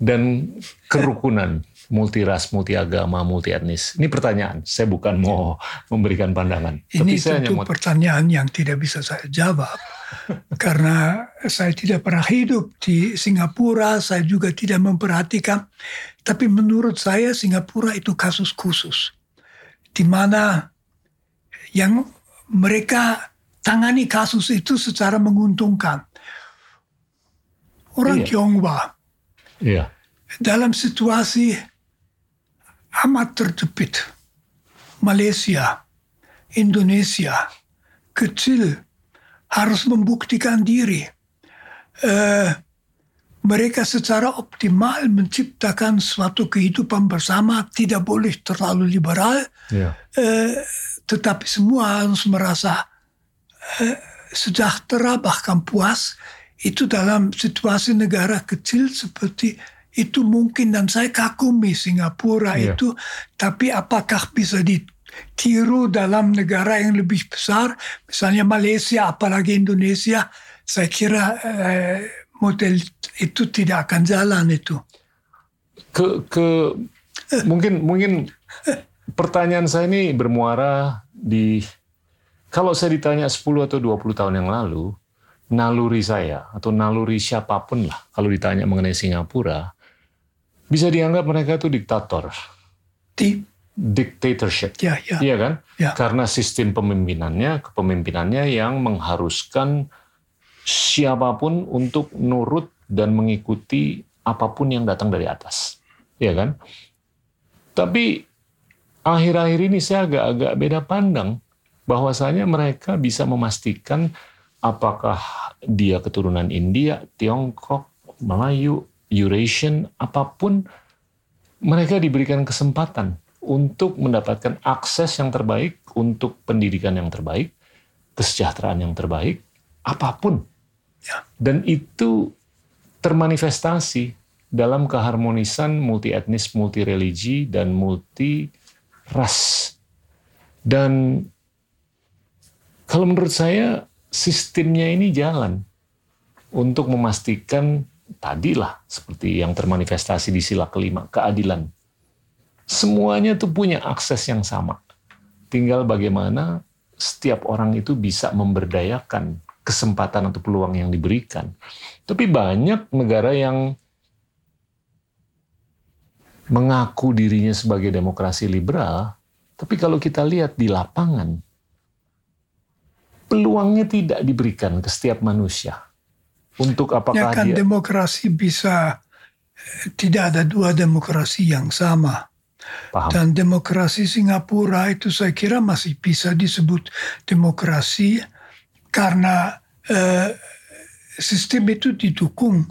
dan kerukunan multi ras, multi agama, multi etnis. Ini pertanyaan. Saya bukan mau memberikan pandangan. Ini Tapi saya tentu mau... pertanyaan yang tidak bisa saya jawab karena saya tidak pernah hidup di Singapura, saya juga tidak memperhatikan. Tapi menurut saya Singapura itu kasus khusus, di mana yang mereka tangani kasus itu secara menguntungkan. Orang iya. Tionghoa iya. dalam situasi amat terjepit, Malaysia, Indonesia, kecil harus membuktikan diri. Uh, mereka secara optimal menciptakan suatu kehidupan bersama, tidak boleh terlalu liberal, yeah. uh, tetapi semua harus merasa uh, sejahtera bahkan puas. Itu dalam situasi negara kecil seperti itu mungkin dan saya kagumi Singapura yeah. itu, tapi apakah bisa di tiru dalam negara yang lebih besar, misalnya Malaysia, apalagi Indonesia, saya kira eh, model itu tidak akan jalan itu. Ke, ke mungkin mungkin pertanyaan saya ini bermuara di kalau saya ditanya 10 atau 20 tahun yang lalu, naluri saya atau naluri siapa pun lah kalau ditanya mengenai Singapura, bisa dianggap mereka itu diktator. Di dictatorship. Ya, ya. Iya kan? Ya. Karena sistem pemimpinannya, kepemimpinannya yang mengharuskan siapa pun untuk nurut dan mengikuti apa pun yang datang dari atas. Iya kan? Tapi akhir-akhir ini saya agak-agak beda pandang bahwasanya mereka bisa memastikan apakah dia keturunan India, Tiongkok, Melayu, Eurasian, apa pun mereka diberikan kesempatan untuk mendapatkan akses yang terbaik untuk pendidikan yang terbaik, kesejahteraan yang terbaik, apa pun. Ya. Dan itu termanifestasi dalam keharmonisan multi etnis, multi religi, dan multi ras. Dan kalau menurut saya sistemnya ini jalan untuk memastikan tadilah seperti yang termanifestasi di sila kelima keadilan Semuanya tuh punya akses yang sama. Tinggal bagaimana setiap orang itu bisa memberdayakan kesempatan atau peluang yang diberikan. Tapi banyak negara yang mengaku dirinya sebagai demokrasi liberal, tapi kalau kita lihat di lapangan, peluangnya tidak diberikan ke setiap manusia. Untuk apakah ya kan dia... demokrasi bisa eh, tidak ada dua demokrasi yang sama. Paham. Dan demokrasi Singapura itu saya kira masih bisa disebut demokrasi karena eh, sistem itu didukung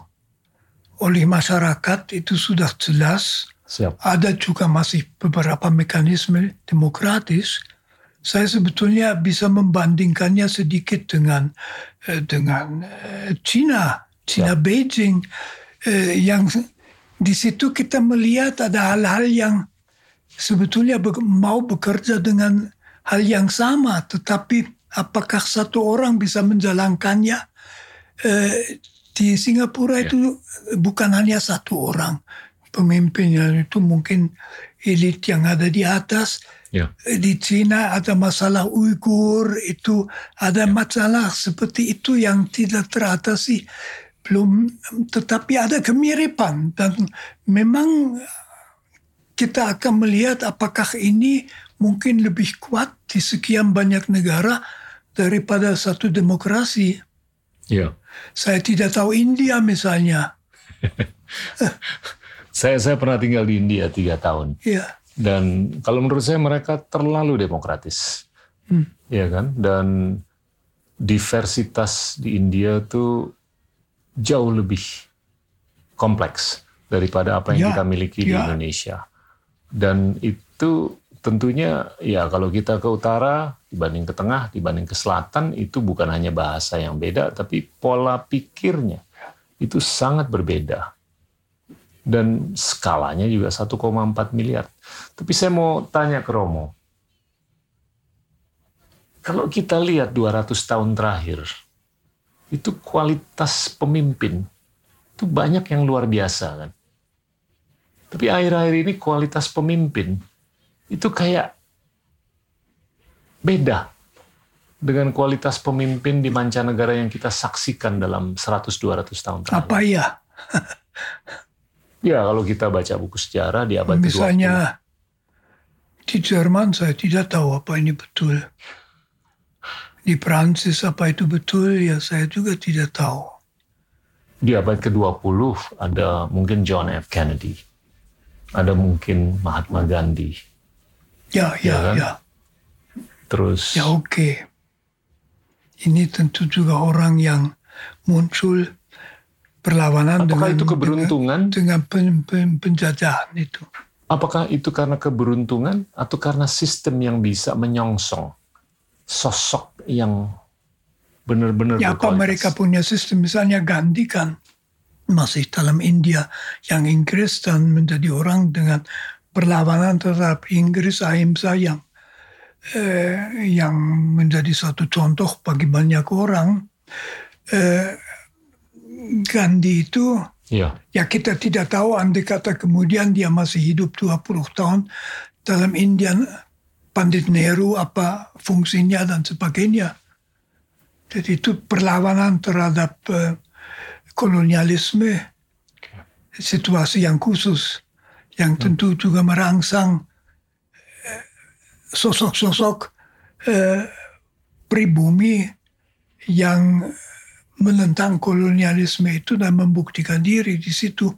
oleh masyarakat itu sudah jelas. Siap. Ada juga masih beberapa mekanisme demokratis. Saya sebetulnya bisa membandingkannya sedikit dengan eh, dengan eh, China, China Siap. Beijing, eh, yang di situ kita melihat ada hal-hal yang sebetulnya mau bekerja dengan hal yang sama, tetapi apakah satu orang bisa menjalankannya? Eh, di Singapura Ya. itu bukan hanya satu orang pemimpinnya itu mungkin elit yang ada di atas. Ya. Eh, Di Cina ada masalah Uighur, itu ada masalah seperti itu yang tidak teratasi belum tetapi ada kemiripan dan memang kita akan melihat apakah ini mungkin lebih kuat di sekian banyak negara daripada satu demokrasi. Ya. Saya tidak tahu India misalnya. <laughs> Saya saya pernah tinggal di India tiga tahun. Ya, Dan kalau menurut saya mereka terlalu demokratis. Ya kan? Dan diversitas di India tuh jauh lebih kompleks daripada apa yang Ya, kita miliki di ya. Indonesia. Dan itu tentunya ya kalau kita ke utara dibanding ke tengah, dibanding ke selatan itu bukan hanya bahasa yang beda tapi pola pikirnya itu sangat berbeda. Dan skalanya juga 1,4 miliar. Tapi saya mau tanya ke Romo. Kalau kita lihat 200 tahun terakhir, itu kualitas pemimpin itu banyak yang luar biasa kan. Tapi akhir-akhir ini kualitas pemimpin itu kayak beda dengan kualitas pemimpin di mancanegara yang kita saksikan dalam 100-200 tahun terakhir. apa ya? Ya, kalau kita baca buku sejarah di abad ke-20. Misalnya di Jerman saya tidak tahu apa ini betul. Di Prancis apa itu betul ya saya juga tidak tahu. Di abad ke-20 ada mungkin John F. Kennedy. Ada mungkin Mahatma Gandhi. Ya, Ya ya, kan? ya. Terus Ya oke. Ini tentu juga orang yang muncul perlawanan apakah dengan, itu keberuntungan? dengan, dengan pen- pen- penjajahan itu. Apakah itu karena keberuntungan atau karena sistem yang bisa menyongsong sosok yang benar-benar Ya apa berkualitas? mereka punya sistem misalnya Gandhi kan masih dalam India yang Inggris dan menjadi orang dengan perlawanan terhadap Inggris ahimsa yang eh, yang menjadi satu contoh bagi banyak orang. Eh, Gandhi itu Ya, ya kita tidak tahu andai kata kemudian dia masih hidup 20 tahun dalam India Pandit Nehru apa fungsinya dan sebagainya. Jadi itu perlawanan terhadap eh, kolonialisme situasi yang khusus yang tentu juga merangsang eh, sosok-sosok eh, pribumi yang menentang kolonialisme itu dan membuktikan diri di situ.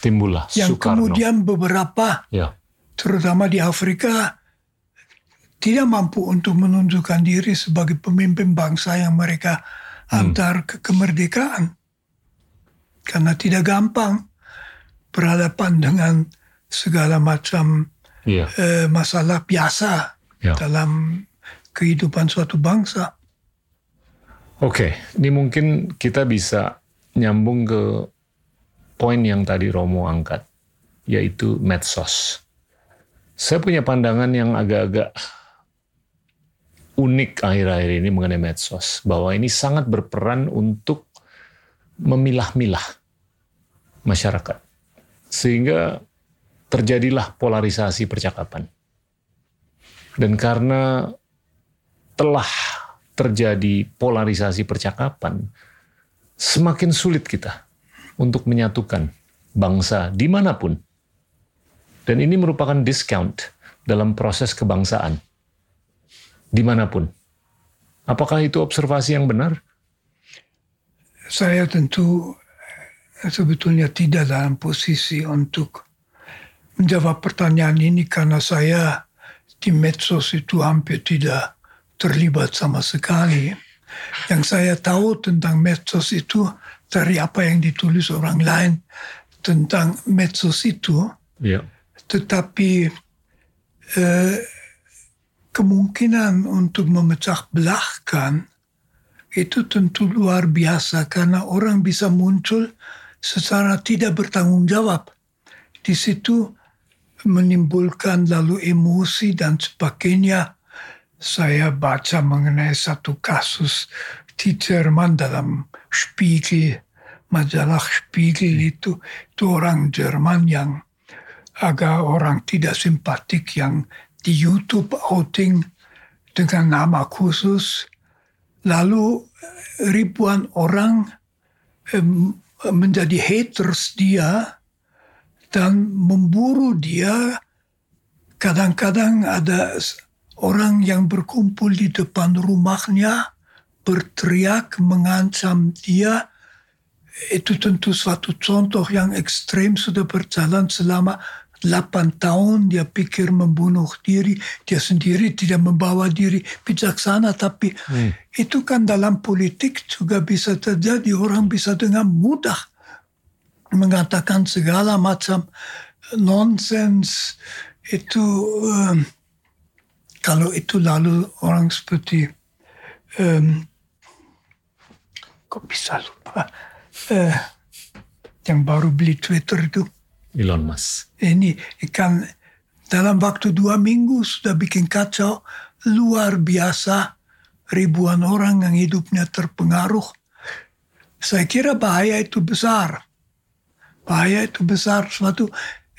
timbullah Yang Soekarno. kemudian beberapa, ya, terutama di Afrika, tidak mampu untuk menunjukkan diri sebagai pemimpin bangsa yang mereka antar ke kemerdekaan. Karena tidak gampang berhadapan dengan segala macam ya, eh, masalah biasa ya. dalam kehidupan suatu bangsa. Oke, ini mungkin kita bisa nyambung ke poin yang tadi Romo angkat, yaitu medsos. Saya punya pandangan yang agak-agak unik akhir-akhir ini mengenai medsos, bahwa ini sangat berperan untuk memilah-milah masyarakat. Sehingga terjadilah polarisasi percakapan. Dan karena telah terjadi polarisasi percakapan, semakin sulit kita untuk menyatukan bangsa di mana pun. Dan ini merupakan discount dalam proses kebangsaan di mana pun. Apakah itu observasi yang benar? Saya tentu sebetulnya tidak dalam posisi untuk menjawab pertanyaan ini karena saya di medsos itu hampir tidak terlibat sama sekali. Yang saya tahu tentang medsos itu dari apa yang ditulis orang lain tentang medsos itu. Yeah. Tetapi eh, kemungkinan untuk memecah belahkan itu tentu luar biasa karena orang bisa muncul secara tidak bertanggung jawab. Di situ menimbulkan lalu emosi dan sebagainya. Saya baca mengenai satu kasus di Jerman dalam Spiegel, majalah Spiegel itu, itu orang Jerman yang agak orang tidak simpatik yang di YouTube outing dengan nama khusus. Lalu ribuan orang menjadi haters dia dan memburu dia. Kadang-kadang ada orang yang berkumpul di depan rumahnya berteriak mengancam dia. Itu tentu suatu contoh yang ekstrem sudah berjalan selama 8 tahun dia pikir membunuh diri, dia sendiri tidak membawa diri bijaksana, tapi hmm. itu kan dalam politik juga bisa terjadi. Orang bisa dengan mudah mengatakan segala macam nonsens. Itu um, kalau itu lalu orang seperti um, kok bisa lupa uh, yang baru beli Twitter itu Elon Musk. Ini kan dalam waktu dua minggu sudah bikin kacau luar biasa ribuan orang yang hidupnya terpengaruh. Saya kira bahaya itu besar. Bahaya itu besar. Suatu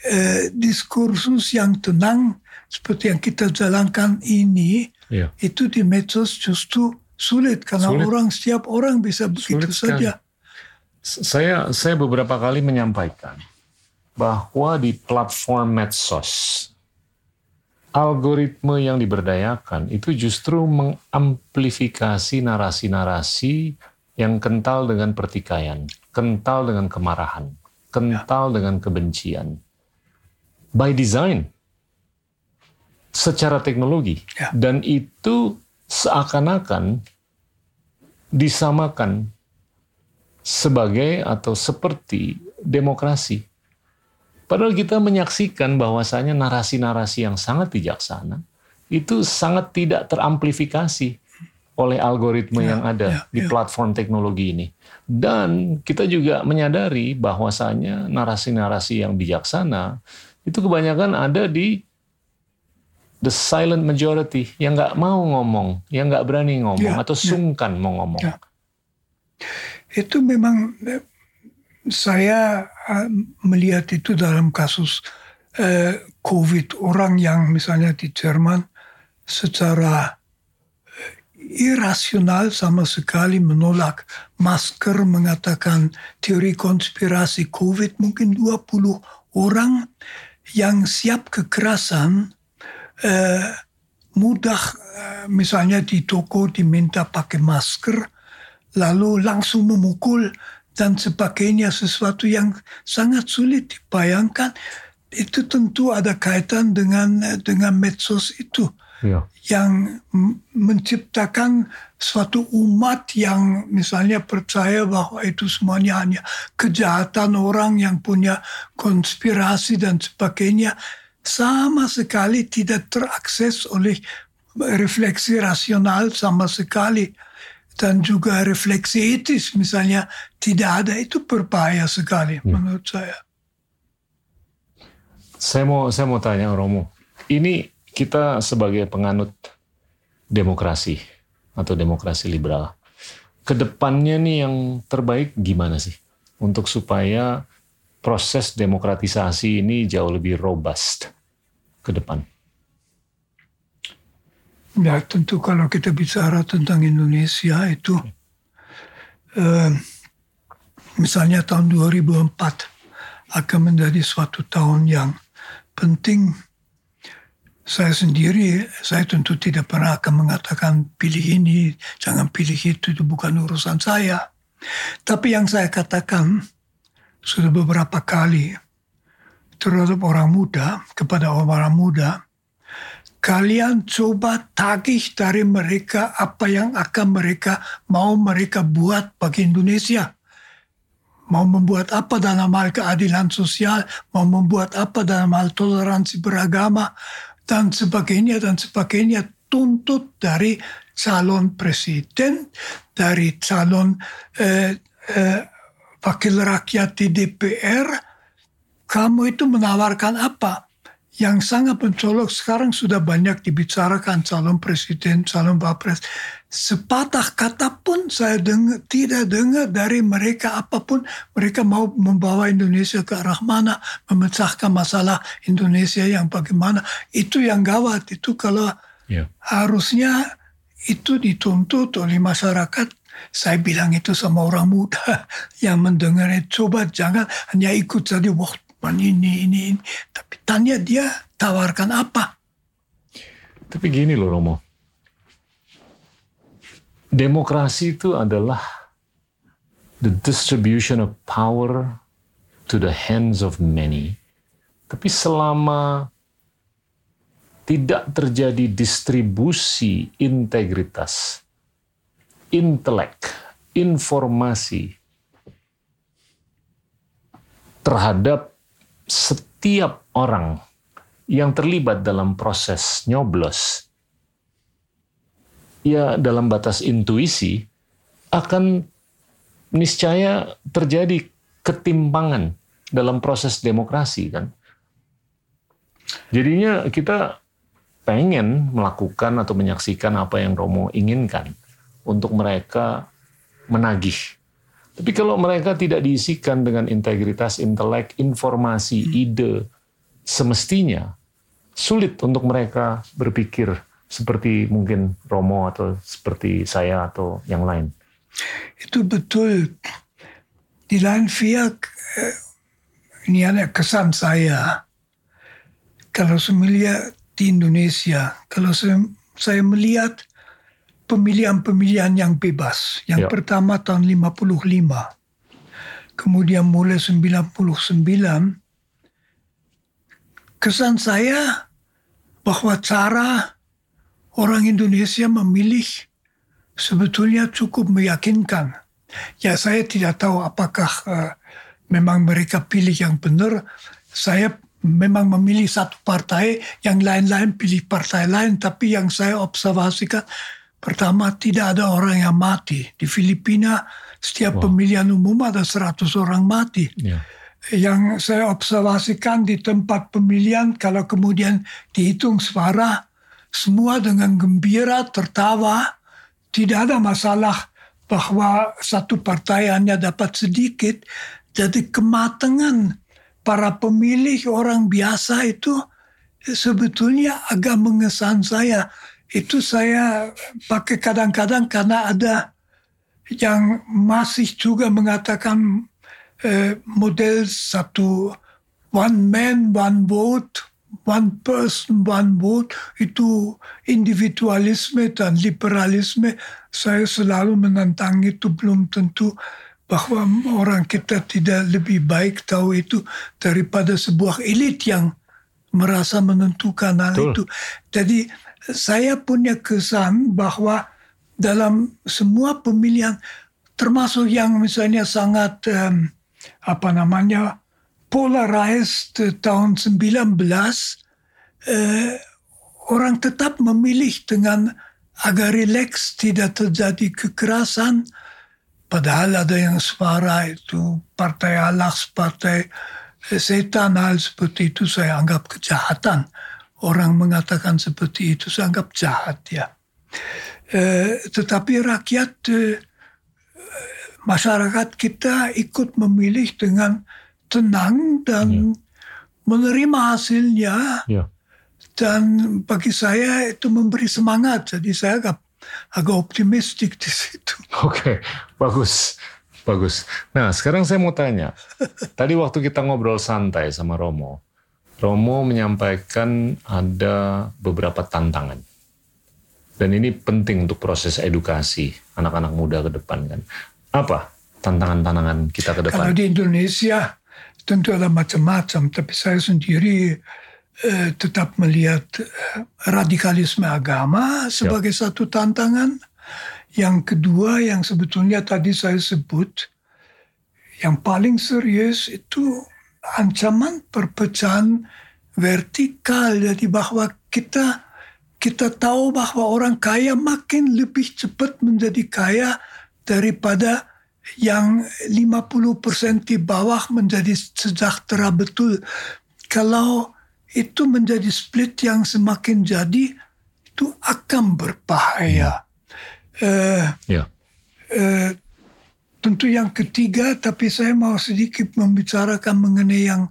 eh, diskursus yang tenang seperti yang kita jalankan ini, ya. itu di medsos justru sulit karena sulit. orang setiap orang bisa begitu sulit saja. Saya saya beberapa kali menyampaikan bahwa di platform medsos algoritme yang diberdayakan itu justru mengamplifikasi narasi-narasi yang kental dengan pertikaian, kental dengan kemarahan, kental ya. dengan kebencian. By design, secara teknologi, ya. dan itu seakan-akan disamakan sebagai atau seperti demokrasi. Padahal kita menyaksikan bahwasanya narasi-narasi yang sangat bijaksana itu sangat tidak teramplifikasi oleh algoritma ya, yang ada ya, di ya. platform teknologi ini. Dan kita juga menyadari bahwasanya narasi-narasi yang bijaksana itu kebanyakan ada di the silent majority yang nggak mau ngomong, yang nggak berani ngomong ya, atau ya. sungkan ya. mau ngomong. Ya. Itu memang saya eh, melihat itu dalam kasus eh, COVID orang yang misalnya di Jerman secara eh, irasional sama sekali menolak masker mengatakan teori konspirasi COVID mungkin 20 orang yang siap kekerasan eh, mudah eh, misalnya di toko diminta pakai masker lalu langsung memukul dan sebagainya sesuatu yang sangat sulit dibayangkan. Itu tentu ada kaitan dengan dengan medsos itu ya. yang menciptakan suatu umat yang misalnya percaya bahwa itu semuanya hanya kejahatan orang yang punya konspirasi dan sebagainya. Sama sekali tidak terakses oleh refleksi rasional sama sekali dan juga refleksi etis misalnya tidak ada itu berbahaya sekali hmm. menurut saya. Saya mau saya mau tanya Romo, ini kita sebagai penganut demokrasi atau demokrasi liberal, ke depannya nih yang terbaik gimana sih untuk supaya proses demokratisasi ini jauh lebih robust ke depan? Ya tentu kalau kita bicara tentang Indonesia itu eh, misalnya tahun 2004 akan menjadi suatu tahun yang penting saya sendiri, saya tentu tidak pernah akan mengatakan pilih ini, jangan pilih itu, itu bukan urusan saya. Tapi yang saya katakan sudah beberapa kali terhadap orang muda, kepada orang muda, kalian coba tagih dari mereka apa yang akan mereka mau mereka buat bagi Indonesia. Mau membuat apa dalam hal keadilan sosial, mau membuat apa dalam hal toleransi beragama, dan sebagainya dan sebagainya tuntut dari calon presiden, dari calon eh, eh, wakil rakyat di DPR, kamu itu menawarkan apa? Yang sangat mencolok sekarang sudah banyak dibicarakan calon presiden, calon wapres. Sepatah kata pun saya dengar, tidak dengar dari mereka apa pun. Mereka mau membawa Indonesia ke arah mana, memecahkan masalah Indonesia yang bagaimana. Itu yang gawat. Itu kalau yeah. harusnya itu dituntut oleh masyarakat saya bilang itu sama orang muda <laughs> yang mendengar coba jangan hanya ikut saja waktu ini, ini, ini. Tapi tanya dia tawarkan apa. Tapi gini loh Romo. Demokrasi itu adalah the distribution of power to the hands of many. Tapi selama tidak terjadi distribusi integritas, intelek, informasi terhadap setiap orang yang terlibat dalam proses nyoblos, ya dalam batas intuisi akan niscaya terjadi ketimpangan dalam proses demokrasi kan. Jadinya kita pengen melakukan atau menyaksikan apa yang Romo inginkan untuk mereka menagih tapi kalau mereka tidak diisikan dengan integritas intelek, informasi, hmm. ide, semestinya sulit untuk mereka berpikir seperti mungkin Romo atau seperti saya atau yang lain. Itu betul. Di lain pihak, eh, ini ada kesan saya. Kalau saya melihat di Indonesia, kalau saya, saya melihat pemilihan-pemilihan yang bebas. Yang ya. pertama tahun 55. Kemudian mulai 99 kesan saya bahwa cara orang Indonesia memilih sebetulnya cukup meyakinkan. Ya saya tidak tahu apakah uh, memang mereka pilih yang benar. Saya memang memilih satu partai, yang lain-lain pilih partai lain. Tapi yang saya observasikan Pertama, tidak ada orang yang mati. Di Filipina, setiap wow. pemilihan umum ada 100 orang mati. Yeah. Yang saya observasikan di tempat pemilihan, kalau kemudian dihitung suara, semua dengan gembira, tertawa, tidak ada masalah bahwa satu partai hanya dapat sedikit. Jadi kematangan para pemilih orang biasa itu sebetulnya agak mengesan saya itu saya pakai kadang-kadang karena ada yang masih juga mengatakan eh, model satu one man one vote one person one vote itu individualisme dan liberalisme saya selalu menantang itu belum tentu bahwa orang kita tidak lebih baik tahu itu daripada sebuah elit yang merasa menentukan hal Betul. itu. Jadi saya punya kesan bahwa dalam semua pemilihan termasuk yang misalnya sangat um, apa namanya polarized tahun 19 eh, orang tetap memilih dengan agak rileks tidak terjadi kekerasan. Padahal ada yang suara itu partai alas partai setan hal seperti itu saya anggap kejahatan orang mengatakan seperti itu saya anggap jahat ya. Eh, tetapi rakyat eh, masyarakat kita ikut memilih dengan tenang dan menerima hasilnya. Ya. Dan bagi saya itu memberi semangat. Jadi saya agak, agak optimistik di situ. <laughs> Oke, bagus. Bagus. Nah, sekarang saya mau tanya. <laughs> Tadi waktu kita ngobrol santai sama Romo, Romo menyampaikan ada beberapa tantangan. Dan ini penting untuk proses edukasi anak-anak muda ke depan kan. Apa tantangan-tantangan kita ke depan? Kalau di Indonesia tentu ada macam-macam, tapi saya sendiri eh, tetap melihat eh, radikalisme agama sebagai Siap. satu tantangan yang kedua yang sebetulnya tadi saya sebut, yang paling serius itu ancaman perpecahan vertikal. Jadi bahwa kita kita tahu bahwa orang kaya makin lebih cepat menjadi kaya daripada yang 50% di bawah menjadi sejahtera betul. Kalau itu menjadi split yang semakin jadi, itu akan berbahaya. Uh, ya. Uh, tentu yang ketiga, tapi saya mau sedikit membicarakan mengenai yang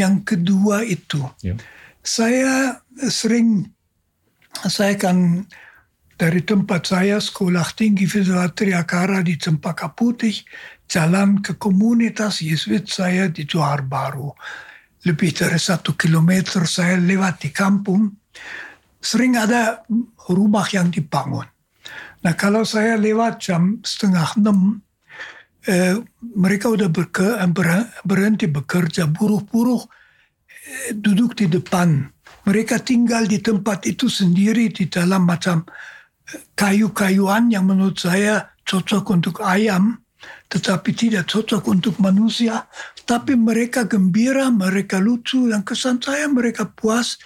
yang kedua itu. Ya. Saya sering, saya kan dari tempat saya sekolah tinggi Federal Triakara di Cempaka Putih, jalan ke komunitas Yesuit saya di Johar Baru. Lebih dari satu kilometer saya lewat di kampung, sering ada rumah yang dibangun. Nah kalau saya lewat jam setengah enam, eh, mereka udah berke, berhenti bekerja, buruh-buruh eh, duduk di depan. Mereka tinggal di tempat itu sendiri di dalam macam eh, kayu-kayuan yang menurut saya cocok untuk ayam, tetapi tidak cocok untuk manusia. Tapi mereka gembira, mereka lucu, dan kesan saya mereka puas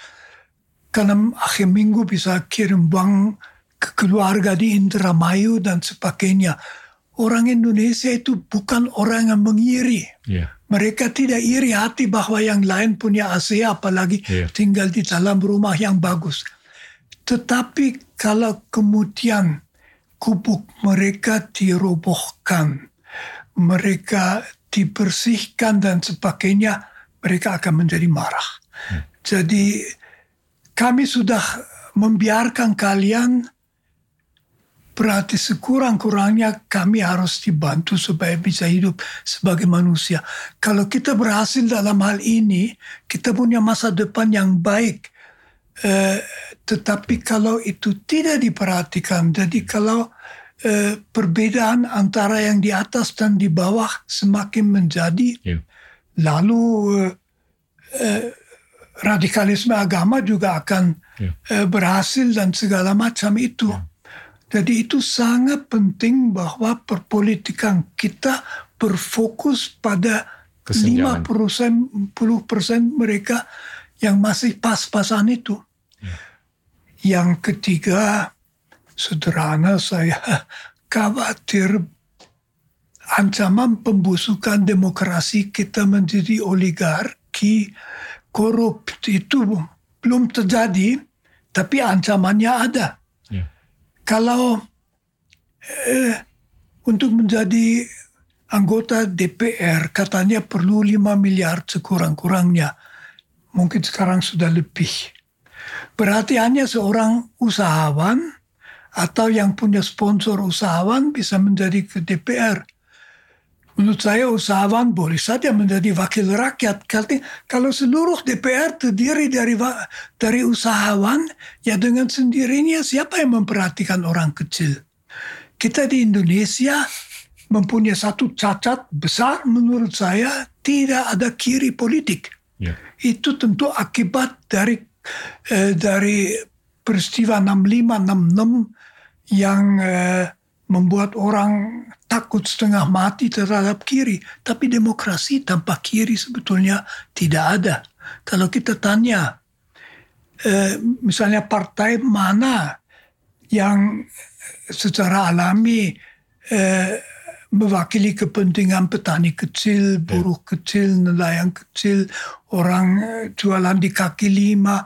karena akhir minggu bisa kirim uang keluarga di Indramayu dan sebagainya. Orang Indonesia itu bukan orang yang mengiri. Yeah. Mereka tidak iri hati bahwa yang lain punya AC apalagi yeah. tinggal di dalam rumah yang bagus. Tetapi kalau kemudian kubuk mereka dirobohkan, mereka dibersihkan dan sebagainya, mereka akan menjadi marah. Hmm. Jadi kami sudah membiarkan kalian Berarti sekurang-kurangnya kami harus dibantu supaya bisa hidup sebagai manusia. Kalau kita berhasil dalam hal ini, kita punya masa depan yang baik. Eh, tetapi kalau itu tidak diperhatikan, jadi kalau eh, perbedaan antara yang di atas dan di bawah semakin menjadi, yeah. lalu eh, eh, radikalisme agama juga akan yeah. eh, berhasil dan segala macam itu. Yeah. Jadi itu sangat penting bahwa perpolitikan kita berfokus pada lima persen, puluh persen mereka yang masih pas-pasan itu. Ya. Yang ketiga, sederhana saya <laughs> khawatir ancaman pembusukan demokrasi kita menjadi oligarki korup itu belum terjadi, tapi ancamannya ada kalau eh, untuk menjadi anggota DPR katanya perlu 5 miliar sekurang-kurangnya. Mungkin sekarang sudah lebih. Berarti hanya seorang usahawan atau yang punya sponsor usahawan bisa menjadi ke DPR. Menurut saya usahawan boleh saja menjadi wakil rakyat. Kalau seluruh DPR terdiri dari dari usahawan, ya dengan sendirinya siapa yang memperhatikan orang kecil? Kita di Indonesia mempunyai satu cacat besar menurut saya tidak ada kiri politik. Yeah. Itu tentu akibat dari eh, dari peristiwa 65 66 yang eh, membuat orang takut setengah mati terhadap kiri. Tapi demokrasi tanpa kiri sebetulnya tidak ada. Kalau kita tanya, eh, misalnya partai mana yang secara alami eh, mewakili kepentingan petani kecil, buruh kecil, nelayan kecil, orang eh, jualan di kaki lima,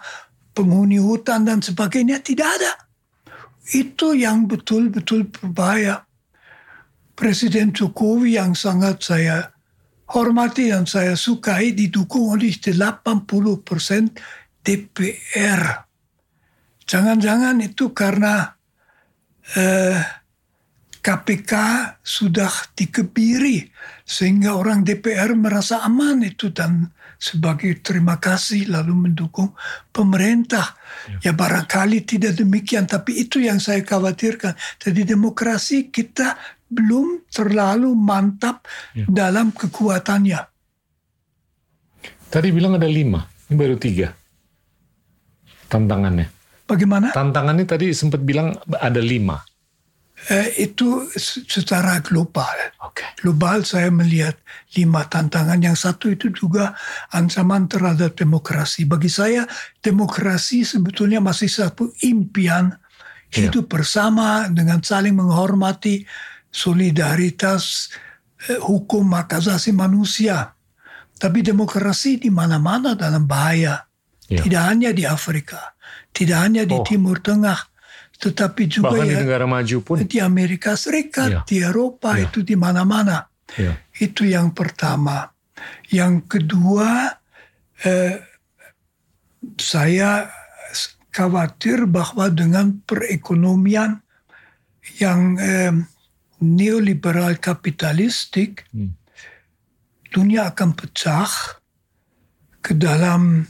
penghuni hutan dan sebagainya, tidak ada. Itu yang betul-betul berbahaya. Presiden Jokowi yang sangat saya hormati dan saya sukai didukung oleh 80% DPR. Jangan-jangan itu karena eh, KPK sudah dikebiri sehingga orang DPR merasa aman itu dan sebagai terima kasih lalu mendukung pemerintah. Ya. ya barangkali tidak demikian tapi itu yang saya khawatirkan. Jadi demokrasi kita belum terlalu mantap ya. dalam kekuatannya. Tadi bilang ada lima, ini baru tiga tantangannya. Bagaimana? Tantangannya tadi sempat bilang ada lima. Eh, itu secara global. Okay. Global saya melihat lima tantangan. Yang satu itu juga ancaman terhadap demokrasi. Bagi saya demokrasi sebetulnya masih satu impian yeah. hidup bersama dengan saling menghormati solidaritas eh, hukum hak asasi manusia. Tapi demokrasi di mana-mana dalam bahaya. Yeah. Tidak hanya di Afrika, tidak hanya di oh. Timur Tengah, tetapi juga Bahkan ya di negara maju pun di Amerika Serikat, ya. di Eropa ya. itu di mana-mana. Ya. Itu yang pertama. Yang kedua, eh, saya khawatir bahwa dengan perekonomian yang eh, neoliberal kapitalistik, hmm. dunia akan pecah ke dalam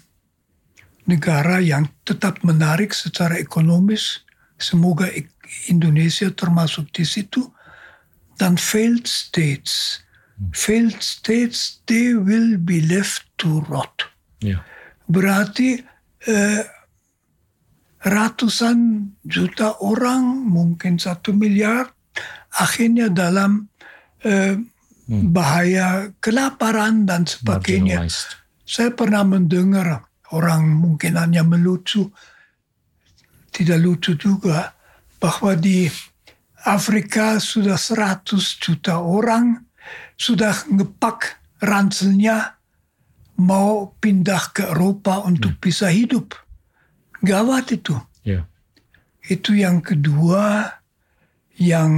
negara yang tetap menarik secara ekonomis, Semoga Indonesia termasuk di situ. Dan failed states. Failed states, they will be left to rot. Yeah. Berarti eh, ratusan juta orang, mungkin satu miliar, akhirnya dalam eh, hmm. bahaya kelaparan dan sebagainya. Saya pernah mendengar orang mungkin hanya melucu tidak lucu juga bahwa di Afrika sudah 100 juta orang sudah ngepak ranselnya mau pindah ke Eropa untuk hmm. bisa hidup. Gawat itu. Yeah. Itu yang kedua. Yang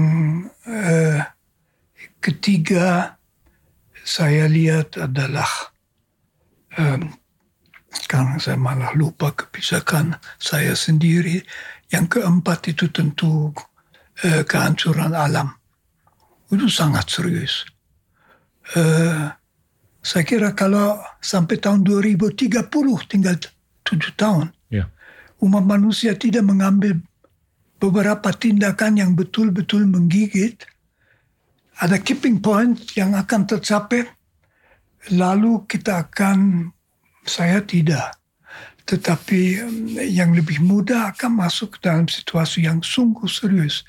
eh, ketiga saya lihat adalah eh, sekarang saya malah lupa kebijakan saya sendiri. Yang keempat itu tentu eh, kehancuran alam. Itu sangat serius. Eh, saya kira kalau sampai tahun 2030 tinggal tujuh tahun. Yeah. Umat manusia tidak mengambil beberapa tindakan yang betul-betul menggigit. Ada keeping point yang akan tercapai. Lalu kita akan saya tidak. Tetapi yang lebih mudah akan masuk dalam situasi yang sungguh serius.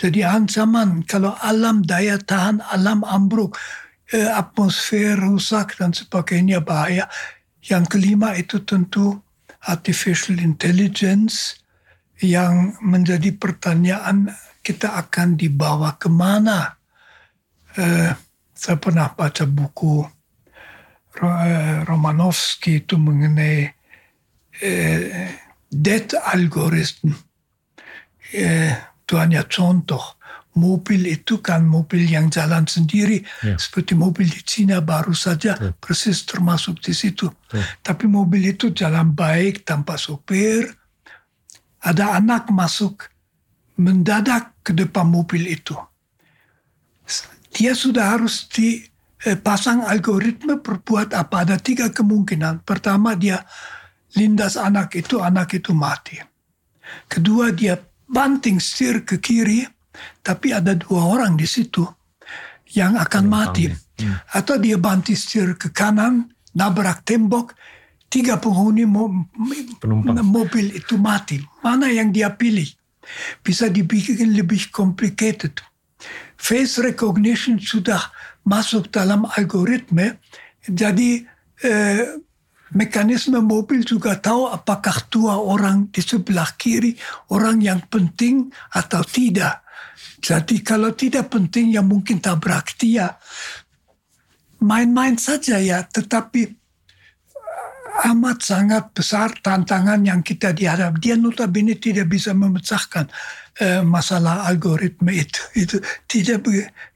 Jadi ancaman kalau alam daya tahan alam ambruk, eh, atmosfer rusak dan sebagainya bahaya. Yang kelima itu tentu artificial intelligence yang menjadi pertanyaan kita akan dibawa ke mana. Eh, saya pernah baca buku Eh, Romanovsky itu mengenai eh, death algorithm. Eh, itu hanya contoh. Mobil itu kan mobil yang jalan sendiri, ya. seperti mobil di Cina baru saja ya. persis termasuk di situ. Ya. Tapi mobil itu jalan baik tanpa sopir. Ada anak masuk mendadak ke depan mobil itu. Dia sudah harus di Eh, algoritma berbuat apa? Ada tiga kemungkinan. Pertama dia lindas anak itu, anak itu mati. Kedua dia banting setir ke kiri, tapi ada dua orang di situ yang akan mati. Hmm. Atau dia banting setir ke kanan, nabrak tembok, tiga penghuni mo mobil itu mati. Mana yang dia pilih? Bisa dibikin lebih complicated. Face recognition sudah masuk dalam algoritme. Jadi eh, mekanisme mobil juga tahu apakah dua orang di sebelah kiri orang yang penting atau tidak. Jadi kalau tidak penting ya mungkin tabrak dia. Main-main saja ya, tetapi eh, amat sangat besar tantangan yang kita dihadap. Dia notabene tidak bisa memecahkan eh, masalah algoritma itu. <laughs> Itu tidak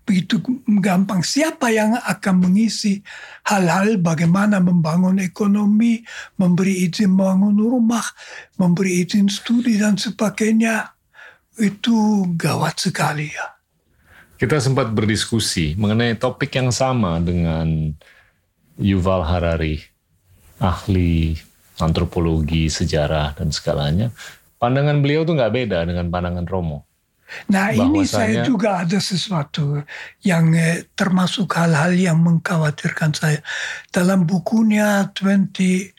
begitu gampang. Siapa yang akan mengisi hal-hal bagaimana membangun ekonomi, memberi izin membangun rumah, memberi izin studi dan sebagainya. Itu gawat sekali ya. Kita sempat berdiskusi mengenai topik yang sama dengan Yuval Harari, ahli antropologi, sejarah, dan segalanya. Pandangan beliau tuh nggak beda dengan pandangan Romo. Nah ini saya juga ada sesuatu yang eh, termasuk hal-hal yang mengkhawatirkan saya. Dalam bukunya 21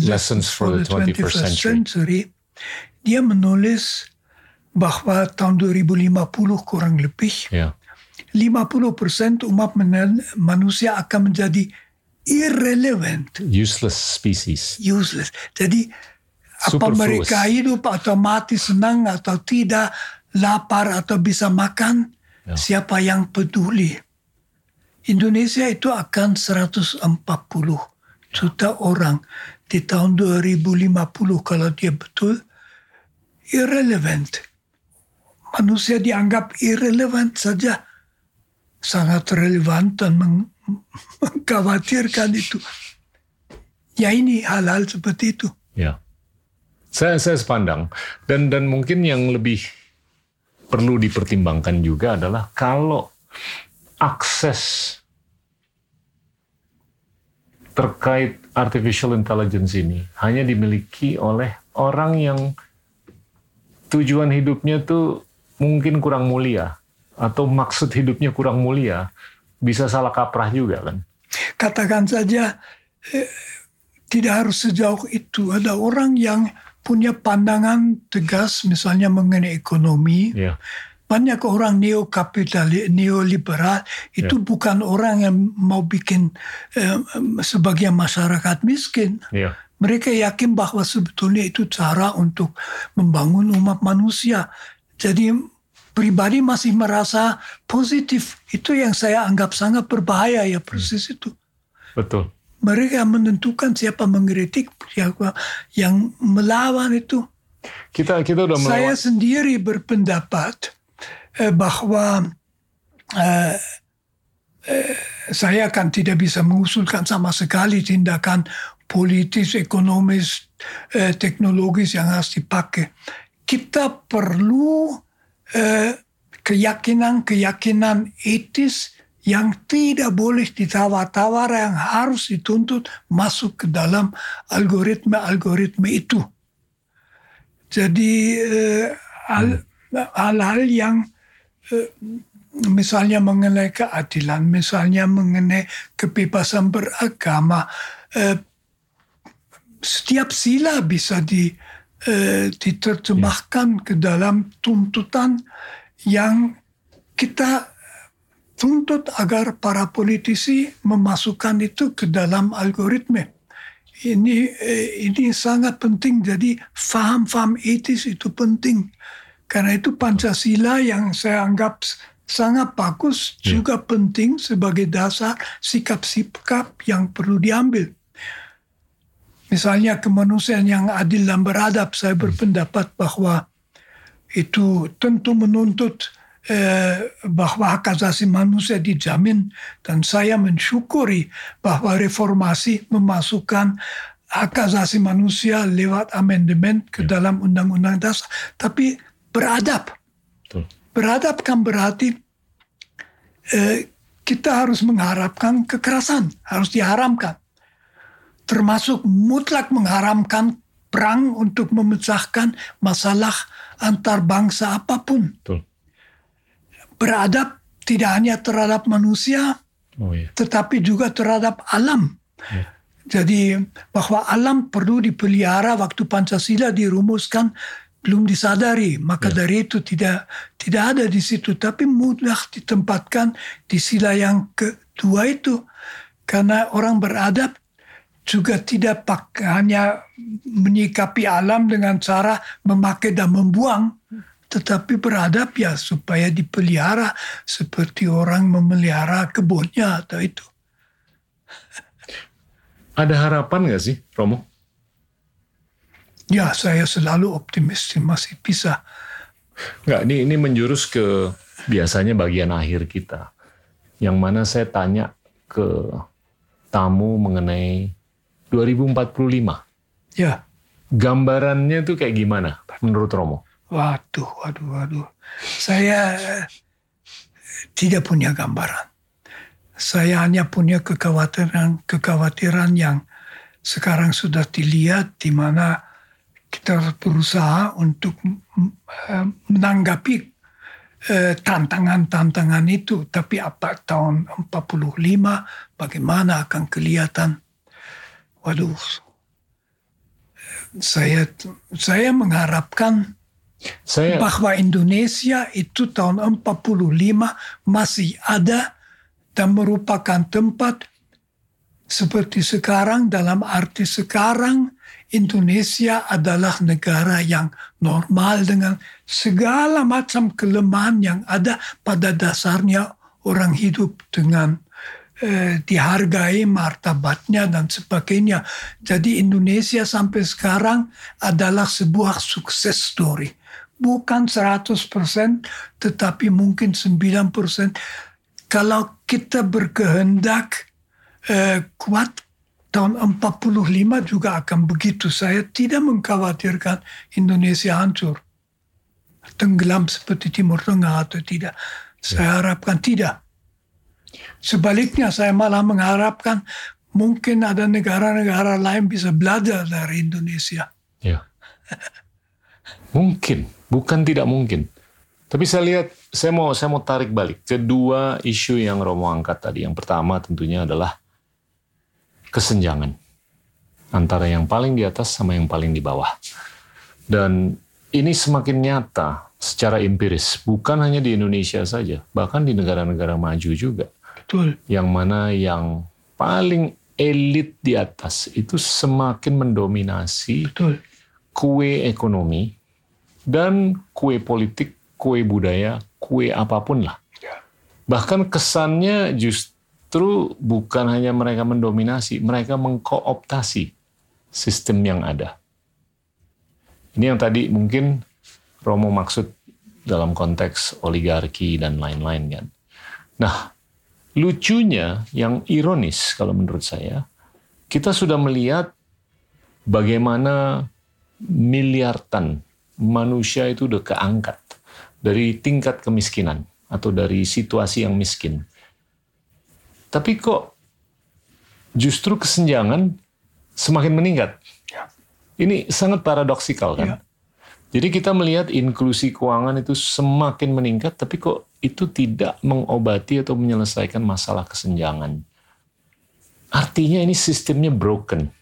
Lessons for the 21st Century, dia menulis bahwa tahun 2050 kurang lebih yeah. 50% umat manusia akan menjadi irrelevant. Useless species. Useless. Jadi apa mereka hidup atau mati senang atau tidak, lapar atau bisa makan, ya. siapa yang peduli? Indonesia itu akan 140 juta orang di tahun 2050 kalau dia betul irrelevant manusia dianggap irrelevant saja sangat relevan dan mengkhawatirkan itu. Ya ini hal-hal seperti itu. Ya, saya saya sepandang dan dan mungkin yang lebih perlu dipertimbangkan juga adalah kalau akses terkait artificial intelligence ini hanya dimiliki oleh orang yang tujuan hidupnya tuh mungkin kurang mulia atau maksud hidupnya kurang mulia, bisa salah kaprah juga kan? Katakan saja eh, tidak harus sejauh itu. Ada orang yang punya pandangan tegas misalnya mengenai ekonomi. Yeah. Banyak orang neokapitalis, neoliberal itu yeah. bukan orang yang mau bikin eh, sebagian masyarakat miskin. Yeah. Mereka yakin bahwa sebetulnya itu cara untuk membangun umat manusia. Jadi pribadi masih merasa positif. Itu yang saya anggap sangat berbahaya ya proses hmm. itu. Betul. Mereka menentukan siapa mengkritik, siapa yang melawan itu. Kita kita udah melawan. Saya sendiri berpendapat eh, bahwa eh, eh, saya akan tidak bisa mengusulkan sama sekali tindakan politis, ekonomis, eh, teknologis yang harus dipakai kita perlu eh, keyakinan-keyakinan etis yang tidak boleh ditawar-tawar yang harus dituntut masuk ke dalam algoritma-algoritma itu. Jadi eh, hal-hal yang eh, misalnya mengenai keadilan, misalnya mengenai kebebasan beragama, setiap sila bisa di eh, diterjemahkan ke dalam tuntutan yang kita tuntut agar para politisi memasukkan itu ke dalam algoritma. Ini eh, ini sangat penting. Jadi faham-faham etis itu penting. Karena itu Pancasila yang saya anggap sangat bagus yeah. juga penting sebagai dasar sikap-sikap yang perlu diambil. Misalnya kemanusiaan yang adil dan beradab, saya berpendapat bahwa itu tentu menuntut eh, bahwa hak asasi manusia dijamin dan saya mensyukuri bahwa reformasi memasukkan hak asasi manusia lewat amandemen ke ya. dalam undang-undang dasar. Tapi beradab. Beradab kan berarti eh, kita harus mengharapkan kekerasan, harus diharamkan termasuk mutlak mengharamkan perang untuk memecahkan masalah antar bangsa apa pun. Betul. Beradab tidak hanya terhadap manusia, oh, iya. tetapi juga terhadap alam. Iya. Jadi bahwa alam perlu dipelihara waktu Pancasila dirumuskan belum disadari, maka ya. dari itu tidak tidak ada di situ, tapi mudah ditempatkan di sila yang kedua itu, karena orang beradab juga tidak hanya menyikapi alam dengan cara memakai dan membuang, tetapi beradab ya supaya dipelihara seperti orang memelihara kebunnya atau itu. Ada harapan nggak sih, Romo? Ya, saya selalu optimis masih bisa. Nggak, ini ini menjurus ke biasanya bagian akhir kita. Yang mana saya tanya ke tamu mengenai 2045. Ya. Gambarannya itu kayak gimana menurut Romo? Waduh, waduh, waduh. Saya tidak punya gambaran. Saya hanya punya kekhawatiran-kekhawatiran yang sekarang sudah dilihat di mana kita berusaha untuk eh, menanggapi eh, tantangan-tantangan itu. Tapi apa tahun 45 bagaimana akan kelihatan? Waduh, saya saya mengharapkan saya... bahwa Indonesia itu tahun 45 masih ada dan merupakan tempat seperti sekarang dalam arti sekarang Indonesia adalah negara yang normal dengan segala macam kelemahan yang ada pada dasarnya orang hidup dengan eh, dihargai martabatnya dan sebagainya. Jadi Indonesia sampai sekarang adalah sebuah sukses story. Bukan 100% tetapi mungkin 9%. Kalau kita berkehendak eh, kuat tahun 45 juga akan begitu. Saya tidak mengkhawatirkan Indonesia hancur. Tenggelam seperti Timur Tengah atau tidak. Saya ya. harapkan tidak. Sebaliknya saya malah mengharapkan mungkin ada negara-negara lain bisa belajar dari Indonesia. Ya. <laughs> Mungkin, bukan tidak mungkin. Tapi saya lihat, saya mau saya mau tarik balik kedua isu yang Romo angkat tadi. Yang pertama tentunya adalah kesenjangan antara yang paling di atas sama yang paling di bawah. Dan ini semakin nyata secara empiris, bukan hanya di Indonesia saja, bahkan di negara-negara maju juga. Betul. Yang mana yang paling elit di atas itu semakin mendominasi Betul. kue ekonomi dan kue politik, kue budaya, kue apa pun lah. Ya. Bahkan kesannya justru justru bukan hanya mereka mendominasi, mereka mengkooptasi sistem yang ada. Ini yang tadi mungkin Romo maksud dalam konteks oligarki dan lain-lain kan. Nah, lucunya yang ironis kalau menurut saya, kita sudah melihat bagaimana miliaran manusia itu udah keangkat dari tingkat kemiskinan atau dari situasi yang miskin tapi kok justru kesenjangan semakin meningkat. Ya. Ini sangat paradoksikal kan? Ya. Jadi kita melihat inklusi keuangan itu semakin meningkat, tapi kok itu tidak mengobati atau menyelesaikan masalah kesenjangan. Artinya ini sistemnya broken.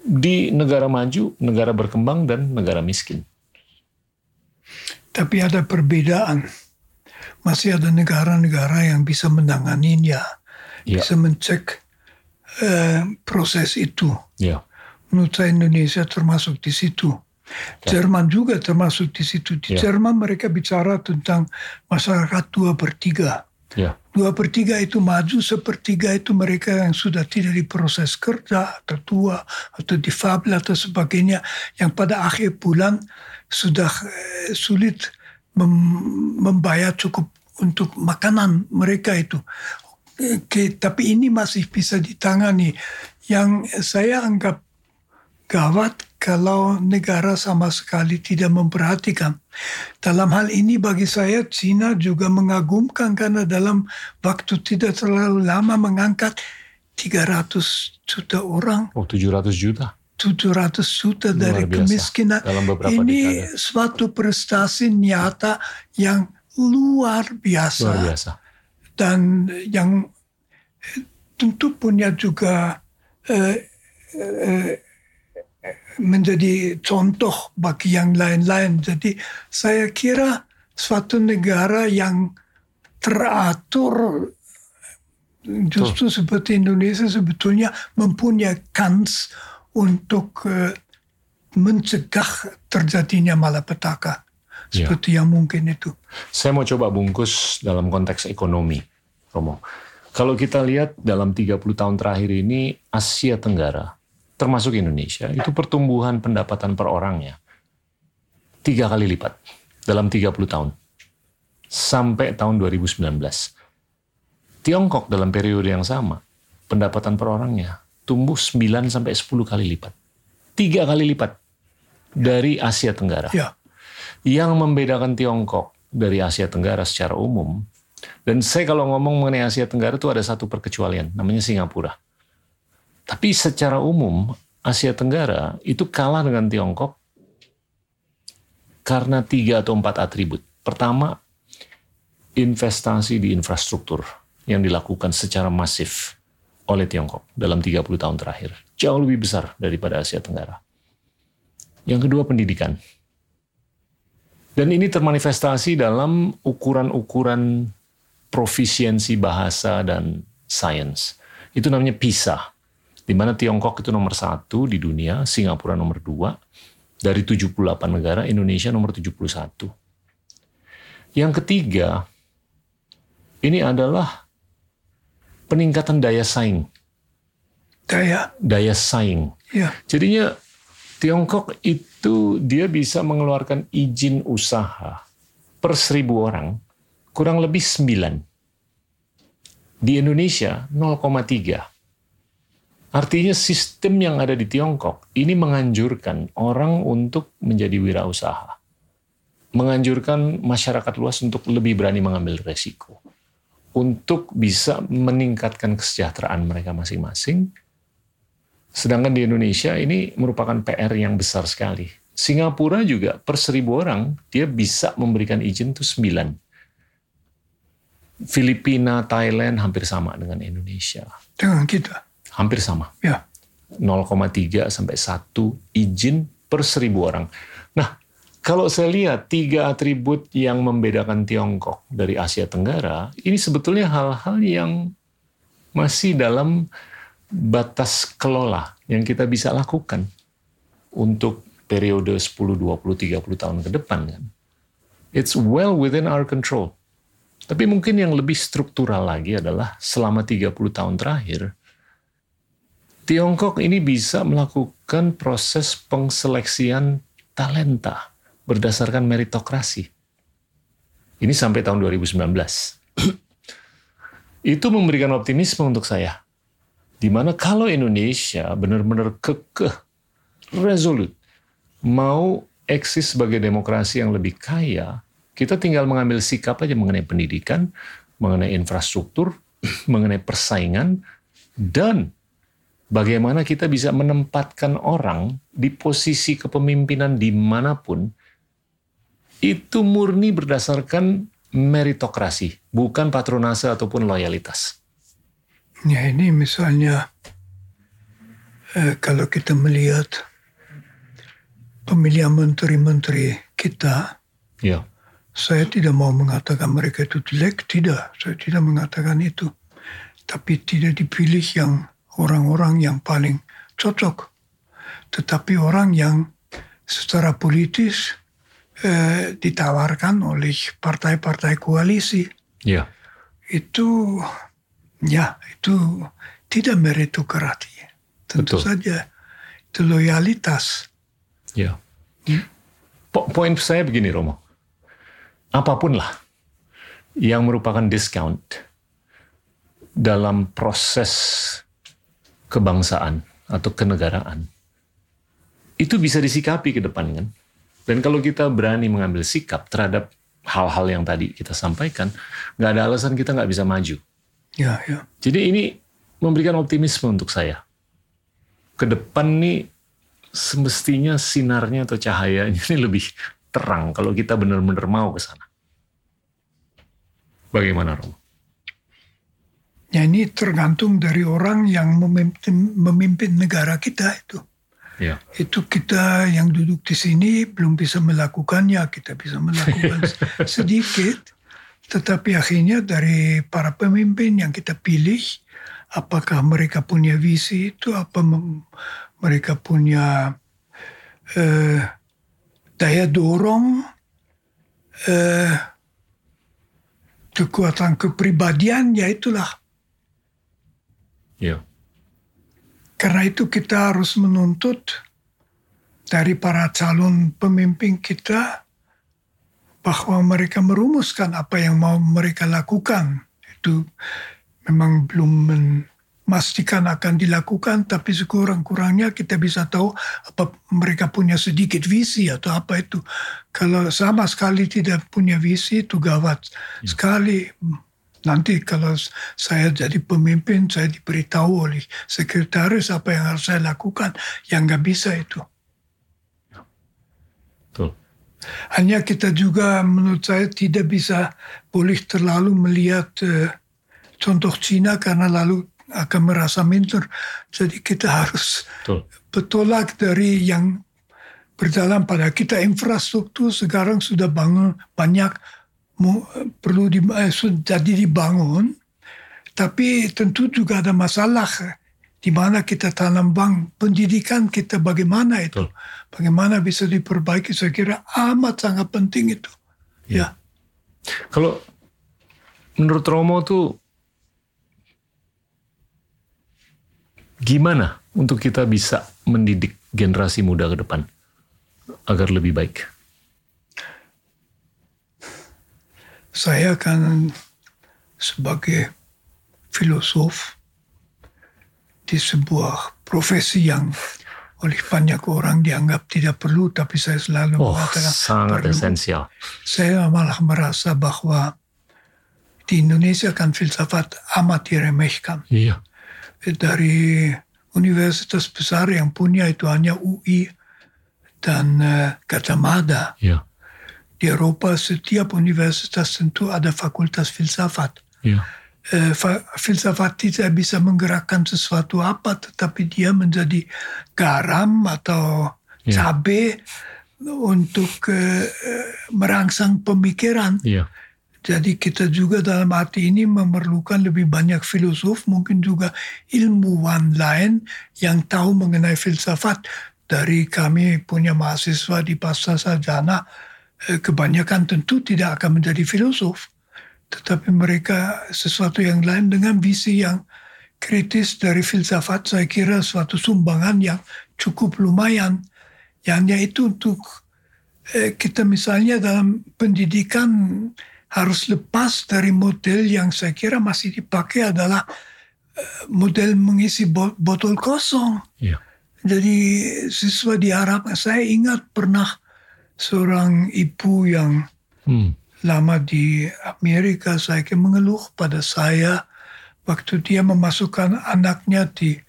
Di negara maju, negara berkembang, dan negara miskin. Tapi ada perbedaan masih ada negara-negara yang bisa menanganinya, ya. bisa mencek uh, proses itu. Ya. Menurut saya Indonesia termasuk di situ. Ya. Jerman juga termasuk di situ. Di ya. Jerman mereka bicara tentang masyarakat dua per tiga. Ya. Dua per tiga itu maju, sepertiga itu mereka yang sudah tidak diproses kerja, atau tua, atau difabel, atau sebagainya, yang pada akhir bulan sudah eh, sulit membayar cukup untuk makanan mereka itu. Oke, tapi ini masih bisa ditangani. Yang saya anggap gawat kalau negara sama sekali tidak memperhatikan. Dalam hal ini bagi saya Cina juga mengagumkan karena dalam waktu tidak terlalu lama mengangkat 300 juta orang. Oh 700 juta? 700 juta dari kemiskinan. Ini dekade. suatu prestasi nyata yang luar biasa. Luar biasa. Dan yang tentu punya juga eh, eh, menjadi contoh bagi yang lain-lain. Jadi saya kira suatu negara yang teratur justru Tuh. seperti Indonesia sebetulnya mempunyai kans untuk uh, mencegah terjadinya malapetaka ya. seperti yang mungkin itu. Saya mau coba bungkus dalam konteks ekonomi, Romo. Kalau kita lihat dalam 30 tahun terakhir ini Asia Tenggara, termasuk Indonesia, itu pertumbuhan pendapatan per orangnya tiga kali lipat dalam 30 tahun. sampai tahun 2019. Tiongkok dalam periode yang sama, pendapatan per orangnya tumbuh 9 sampai 10 kali lipat. Tiga kali lipat dari Asia Tenggara. Ya. Yang membedakan Tiongkok dari Asia Tenggara secara umum, dan saya kalau ngomong mengenai Asia Tenggara itu ada satu perkecualian, namanya Singapura. Tapi secara umum, Asia Tenggara itu kalah dengan Tiongkok karena tiga atau empat atribut. Pertama, investasi di infrastruktur yang dilakukan secara masif oleh Tiongkok dalam 30 tahun terakhir. Jauh lebih besar daripada Asia Tenggara. Yang kedua, pendidikan. Dan ini termanifestasi dalam ukuran-ukuran profisiensi bahasa dan sains. Itu namanya PISA, di mana Tiongkok itu nomor satu di dunia, Singapura nomor dua, dari 78 negara, Indonesia nomor 71. Yang ketiga, ini adalah peningkatan daya saing. Daya? Daya saing. Ya. Jadinya Tiongkok itu dia bisa mengeluarkan izin usaha per seribu orang kurang lebih 9. Di Indonesia 0,3. Artinya sistem yang ada di Tiongkok ini menganjurkan orang untuk menjadi wirausaha. Menganjurkan masyarakat luas untuk lebih berani mengambil resiko. Untuk bisa meningkatkan kesejahteraan mereka masing-masing. Sedangkan di Indonesia ini merupakan PR yang besar sekali. Singapura juga per seribu orang dia bisa memberikan izin itu 9 Filipina, Thailand hampir sama dengan Indonesia. Dengan kita? Hampir sama. Ya. 0,3 sampai 1 izin per seribu orang. Nah, kalau saya lihat tiga atribut yang membedakan Tiongkok dari Asia Tenggara, ini sebetulnya hal-hal yang masih dalam batas kelola yang kita bisa lakukan untuk periode 10, 20, 30 tahun ke depan kan. It's well within our control. Tapi mungkin yang lebih struktural lagi adalah selama 30 tahun terakhir, Tiongkok ini bisa melakukan proses pengseleksian talenta berdasarkan meritokrasi. Ini sampai tahun 2019. Itu memberikan optimisme untuk saya. Di mana kalau Indonesia benar-benar kekeh, resolut, mau eksis sebagai demokrasi yang lebih kaya, kita tinggal mengambil sikap aja mengenai pendidikan, mengenai infrastruktur, <clears throat> mengenai persaingan, dan bagaimana kita bisa menempatkan orang di posisi kepemimpinan di mana pun, itu murni berdasarkan meritokrasi, bukan patronase ataupun loyalitas. Ya ini misalnya eh, kalau kita melihat pemilihan menteri-menteri kita, ya. Saya tidak mau mengatakan mereka itu jelek, tidak. Saya tidak mengatakan itu. Tapi tidak dipilih yang orang-orang yang paling cocok. Tetapi orang yang secara politis eh, ditawarkan oleh partai-partai koalisi. Ya. Itu, ya, itu tidak meritokrasi. Tentu Betul. saja itu loyalitas. Ya. Hmm? poin saya begini, Romo apa pun lah yang merupakan discount dalam proses kebangsaan atau kenegaraan. Itu bisa disikapi ke depan kan? Dan kalau kita berani mengambil sikap terhadap hal-hal yang tadi kita sampaikan nggak ada alasan kita nggak bisa maju. Ya ya. Jadi ini memberikan optimisme untuk saya. Ke depan nih semestinya sinarnya atau cahayanya <laughs> ini lebih terang kalau kita benar-benar mau ke sana. Bagaimana, Romo? Ya ini tergantung dari orang yang memimpin, memimpin negara kita itu. Ya. Itu kita yang duduk di sini belum bisa melakukannya, kita bisa melakukan <laughs> sedikit. Tetapi akhirnya dari para pemimpin yang kita pilih, apakah mereka punya visi itu, apa mereka punya eh, daya dorong, eh, kekuatan kepribadian, ya itulah. Ya. Karena itu kita harus menuntut dari para calon pemimpin kita bahwa mereka merumuskan apa yang mau mereka lakukan. Itu memang belum memastikan akan dilakukan, tapi sekurang-kurangnya kita bisa tahu apa mereka punya sedikit visi atau apa itu. Kalau sama sekali tidak punya visi itu gawat ya. sekali. Nanti kalau saya jadi pemimpin, saya diberitahu oleh sekretaris apa yang harus saya lakukan, yang nggak bisa itu. Betul. Hanya kita juga menurut saya tidak bisa boleh terlalu melihat uh, contoh Cina karena lalu akan merasa minder. Jadi kita <laughs> harus Betul. bertolak dari yang berjalan pada kita infrastruktur sekarang sudah bangun banyak perlu di, eh, jadi dibangun tapi tentu juga ada masalah di mana kita tanam bank pendidikan kita bagaimana itu? Betul. bagaimana bisa diperbaiki? Saya kira amat sangat penting itu. Ya, ya. kalau menurut Romo tuh gimana untuk kita bisa mendidik generasi muda ke depan agar lebih baik saya kan sebagai filosof sebuah profesi yang oleh banyak orang dianggap tidak perlu, tapi saya selalu oh, mengatakan sangat perlu. esensial. Saya malah merasa bahwa di Indonesia kan filsafat amat diremehkan. Iya. Dari universitas besar yang punya itu hanya UI dan uh, Gajah Mada. Iya. Di Eropa setiap universitas tentu ada fakultas filsafat. Iya eh, filsafat tidak bisa menggerakkan sesuatu apa, tetapi dia menjadi garam atau yeah. cabai untuk eh, merangsang pemikiran. Yeah. Jadi kita juga dalam arti ini memerlukan lebih banyak filosof, mungkin juga ilmuwan lain yang tahu mengenai filsafat. Dari kami punya mahasiswa di Pasca Sarjana, kebanyakan tentu tidak akan menjadi filosof tetapi mereka sesuatu yang lain dengan visi yang kritis dari filsafat saya kira suatu sumbangan yang cukup lumayan yang itu untuk eh, kita misalnya dalam pendidikan harus lepas dari model yang saya kira masih dipakai adalah eh, model mengisi botol kosong. Yeah. Jadi siswa di Arab saya ingat pernah seorang ibu yang hmm. lama di Amerika saya mengeluh pada saya waktu dia memasukkan anaknya di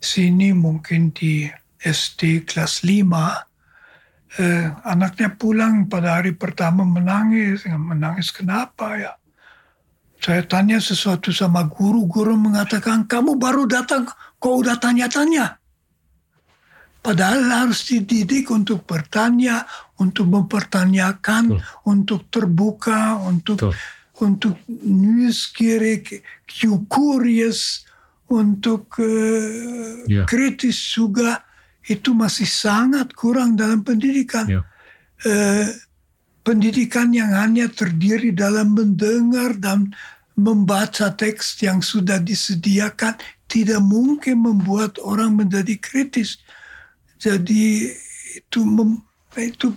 sini mungkin di SD kelas 5 eh, anaknya pulang pada hari pertama menangis. Menangis kenapa ya? Saya tanya sesuatu sama guru. Guru mengatakan kamu baru datang kok udah tanya-tanya? Padahal harus dididik untuk bertanya, untuk mempertanyakan, Tuh. untuk terbuka, untuk Tuh. untuk neugierig, curious, untuk uh, yeah. kritis juga itu masih sangat kurang dalam pendidikan. Yeah. Uh, pendidikan yang hanya terdiri dalam mendengar dan membaca teks yang sudah disediakan tidak mungkin membuat orang menjadi kritis jadi itu mem, itu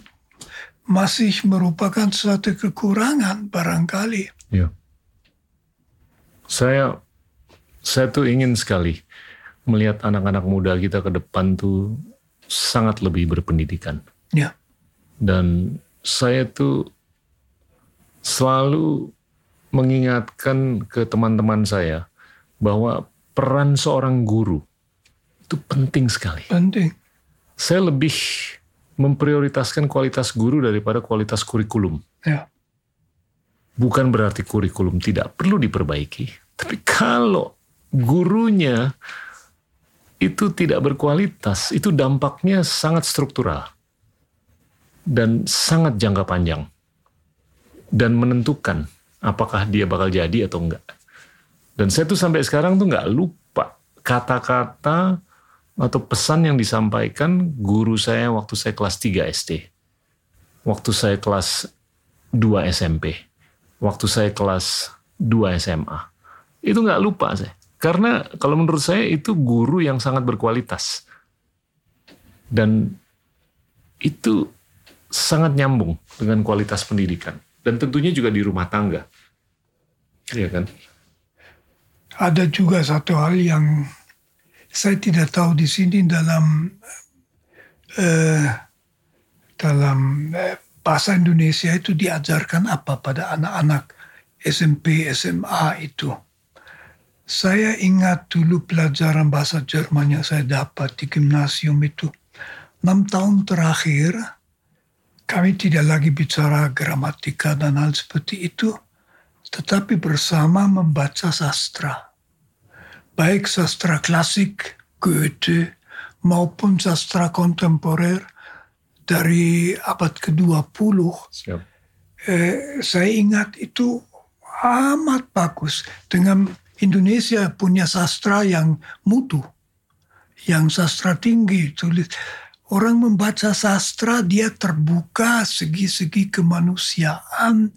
masih merupakan suatu kekurangan barangkali. Ya. Saya saya tuh ingin sekali melihat anak-anak muda kita ke depan tuh sangat lebih berpendidikan. Ya. Dan saya tuh selalu mengingatkan ke teman-teman saya bahwa peran seorang guru itu penting sekali. Penting saya lebih memprioritaskan kualitas guru daripada kualitas kurikulum. Ya. Bukan berarti kurikulum tidak perlu diperbaiki, tapi kalau gurunya itu tidak berkualitas, itu dampaknya sangat struktural dan sangat jangka panjang dan menentukan apakah dia bakal jadi atau enggak. Dan saya tuh sampai sekarang tuh nggak lupa kata-kata atau pesan yang disampaikan guru saya waktu saya kelas 3 SD. Waktu saya kelas 2 SMP. Waktu saya kelas 2 SMA. Itu nggak lupa saya. Karena kalau menurut saya itu guru yang sangat berkualitas. Dan itu sangat nyambung dengan kualitas pendidikan dan tentunya juga di rumah tangga. Iya kan? Ada juga satu hal yang saya tidak tahu di sini dalam eh, dalam eh, bahasa Indonesia itu diajarkan apa pada anak-anak SMP, SMA itu. Saya ingat dulu pelajaran bahasa Jerman yang saya dapat di gimnasium itu. Enam tahun terakhir, kami tidak lagi bicara gramatika dan hal seperti itu, tetapi bersama membaca sastra. Baik sastra klasik, Goethe, maupun sastra kontemporer dari abad ke-20. Eh, saya ingat itu amat bagus dengan Indonesia punya sastra yang mutu, yang sastra tinggi tulis orang membaca sastra dia terbuka segi-segi kemanusiaan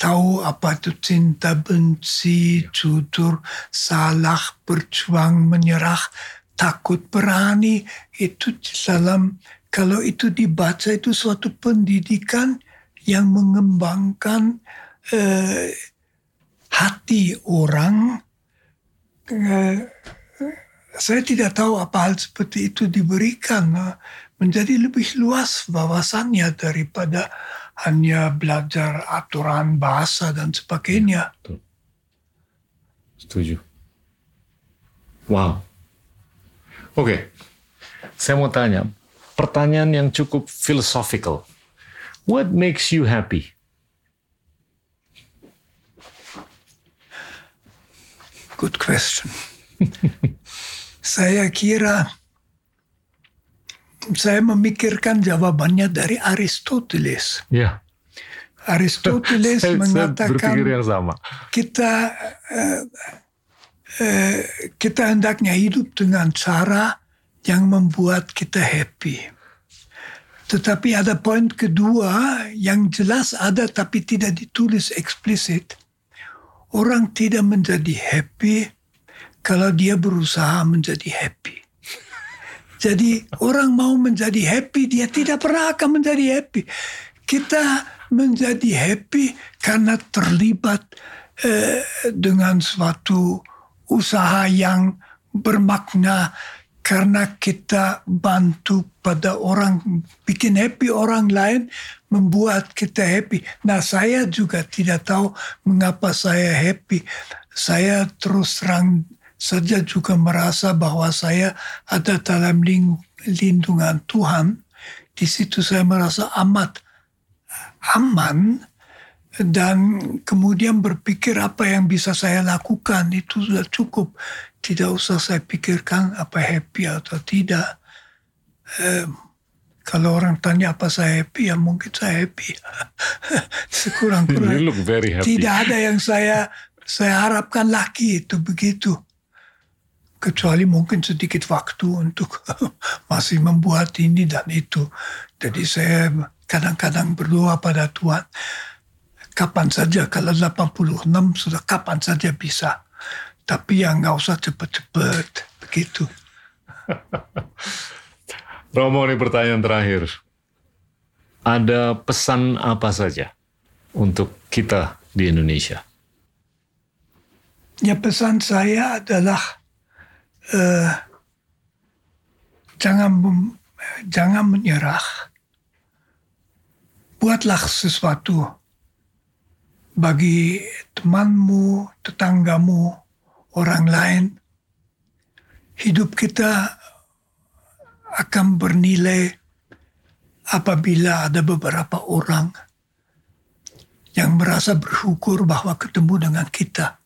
tahu apa itu cinta benci jujur salah berjuang menyerah takut berani. Itu dalam kalau itu dibaca itu suatu pendidikan yang mengembangkan eh, hati orang. Eh, saya tidak tahu apa hal seperti itu diberikan eh, menjadi lebih luas wawasannya daripada hanya belajar aturan bahasa dan sebagainya. Setuju. Wow. Oke, okay. saya mau tanya, pertanyaan yang cukup philosophical. What makes you happy? Good question. <laughs> saya kira saya memikirkan jawabannya dari Aristoteles. Ya. Aristoteles <laughs> saya, mengatakan saya yang sama. kita uh, uh, kita hendaknya hidup dengan cara yang membuat kita happy. Tetapi ada poin kedua yang jelas ada tapi tidak ditulis eksplisit. Orang tidak menjadi happy kalau dia berusaha menjadi happy. Jadi orang mau menjadi happy, dia tidak pernah akan menjadi happy. Kita menjadi happy karena terlibat eh, dengan suatu usaha yang bermakna karena kita bantu pada orang bikin happy orang lain membuat kita happy. Nah saya juga tidak tahu mengapa saya happy. Saya terus terang saja juga merasa bahwa saya ada dalam lindungan Tuhan. Di situ saya merasa amat aman dan kemudian berpikir apa yang bisa saya lakukan itu sudah cukup. Tidak usah saya pikirkan apa happy atau tidak. Eh, kalau orang tanya apa saya happy, ya mungkin saya happy. <laughs> Sekurang-kurang. Tidak ada yang saya saya harapkan lagi itu begitu kecuali mungkin sedikit waktu untuk <laughs> masih membuat ini dan itu. Jadi saya kadang-kadang berdoa pada Tuhan, kapan saja kalau 86 sudah kapan saja bisa. Tapi yang nggak usah cepet-cepet begitu. <laughs> Romo ini pertanyaan terakhir. Ada pesan apa saja untuk kita di Indonesia? Ya pesan saya adalah uh, jangan jangan menyerah. Buatlah sesuatu bagi temanmu, tetanggamu, orang lain. Hidup kita akan bernilai apabila ada beberapa orang yang merasa bersyukur bahwa ketemu dengan kita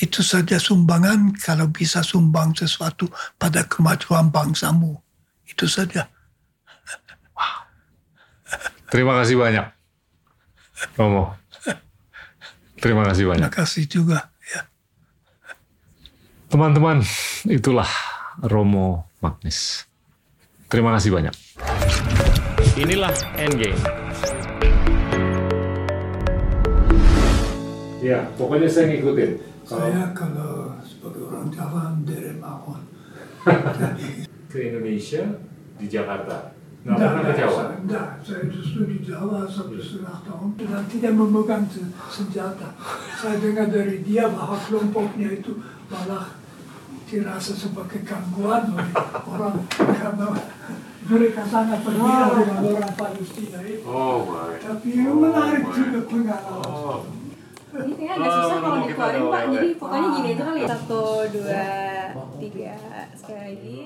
itu saja sumbangan kalau bisa sumbang sesuatu pada kemajuan bangsamu. Itu saja. Terima kasih banyak. Romo. Terima kasih banyak. Terima kasih juga. Ya. Teman-teman, itulah Romo Magnis. Terima kasih banyak. Inilah Endgame. Ya, pokoknya saya ngikutin. Saya kalau sebagai orang Jawa dari Mawon. <laughs> ke Indonesia di Jakarta. Nggak pernah ke Jawa? saya- Enggak, saya justru di Jawa satu setengah tahun dan tidak memegang se- senjata. Saya dengar dari dia bahwa kelompoknya itu malah dirasa sebagai gangguan oleh orang karena mereka sangat berbeda dengan orang Palestina itu. Oh, baik. Tapi menarik juga pengalaman. Oh, Ini kayaknya agak susah kalau dikeluarin Pak. Jadi pokoknya gini aja kali ya. Satu, dua, tiga. Sekali lagi.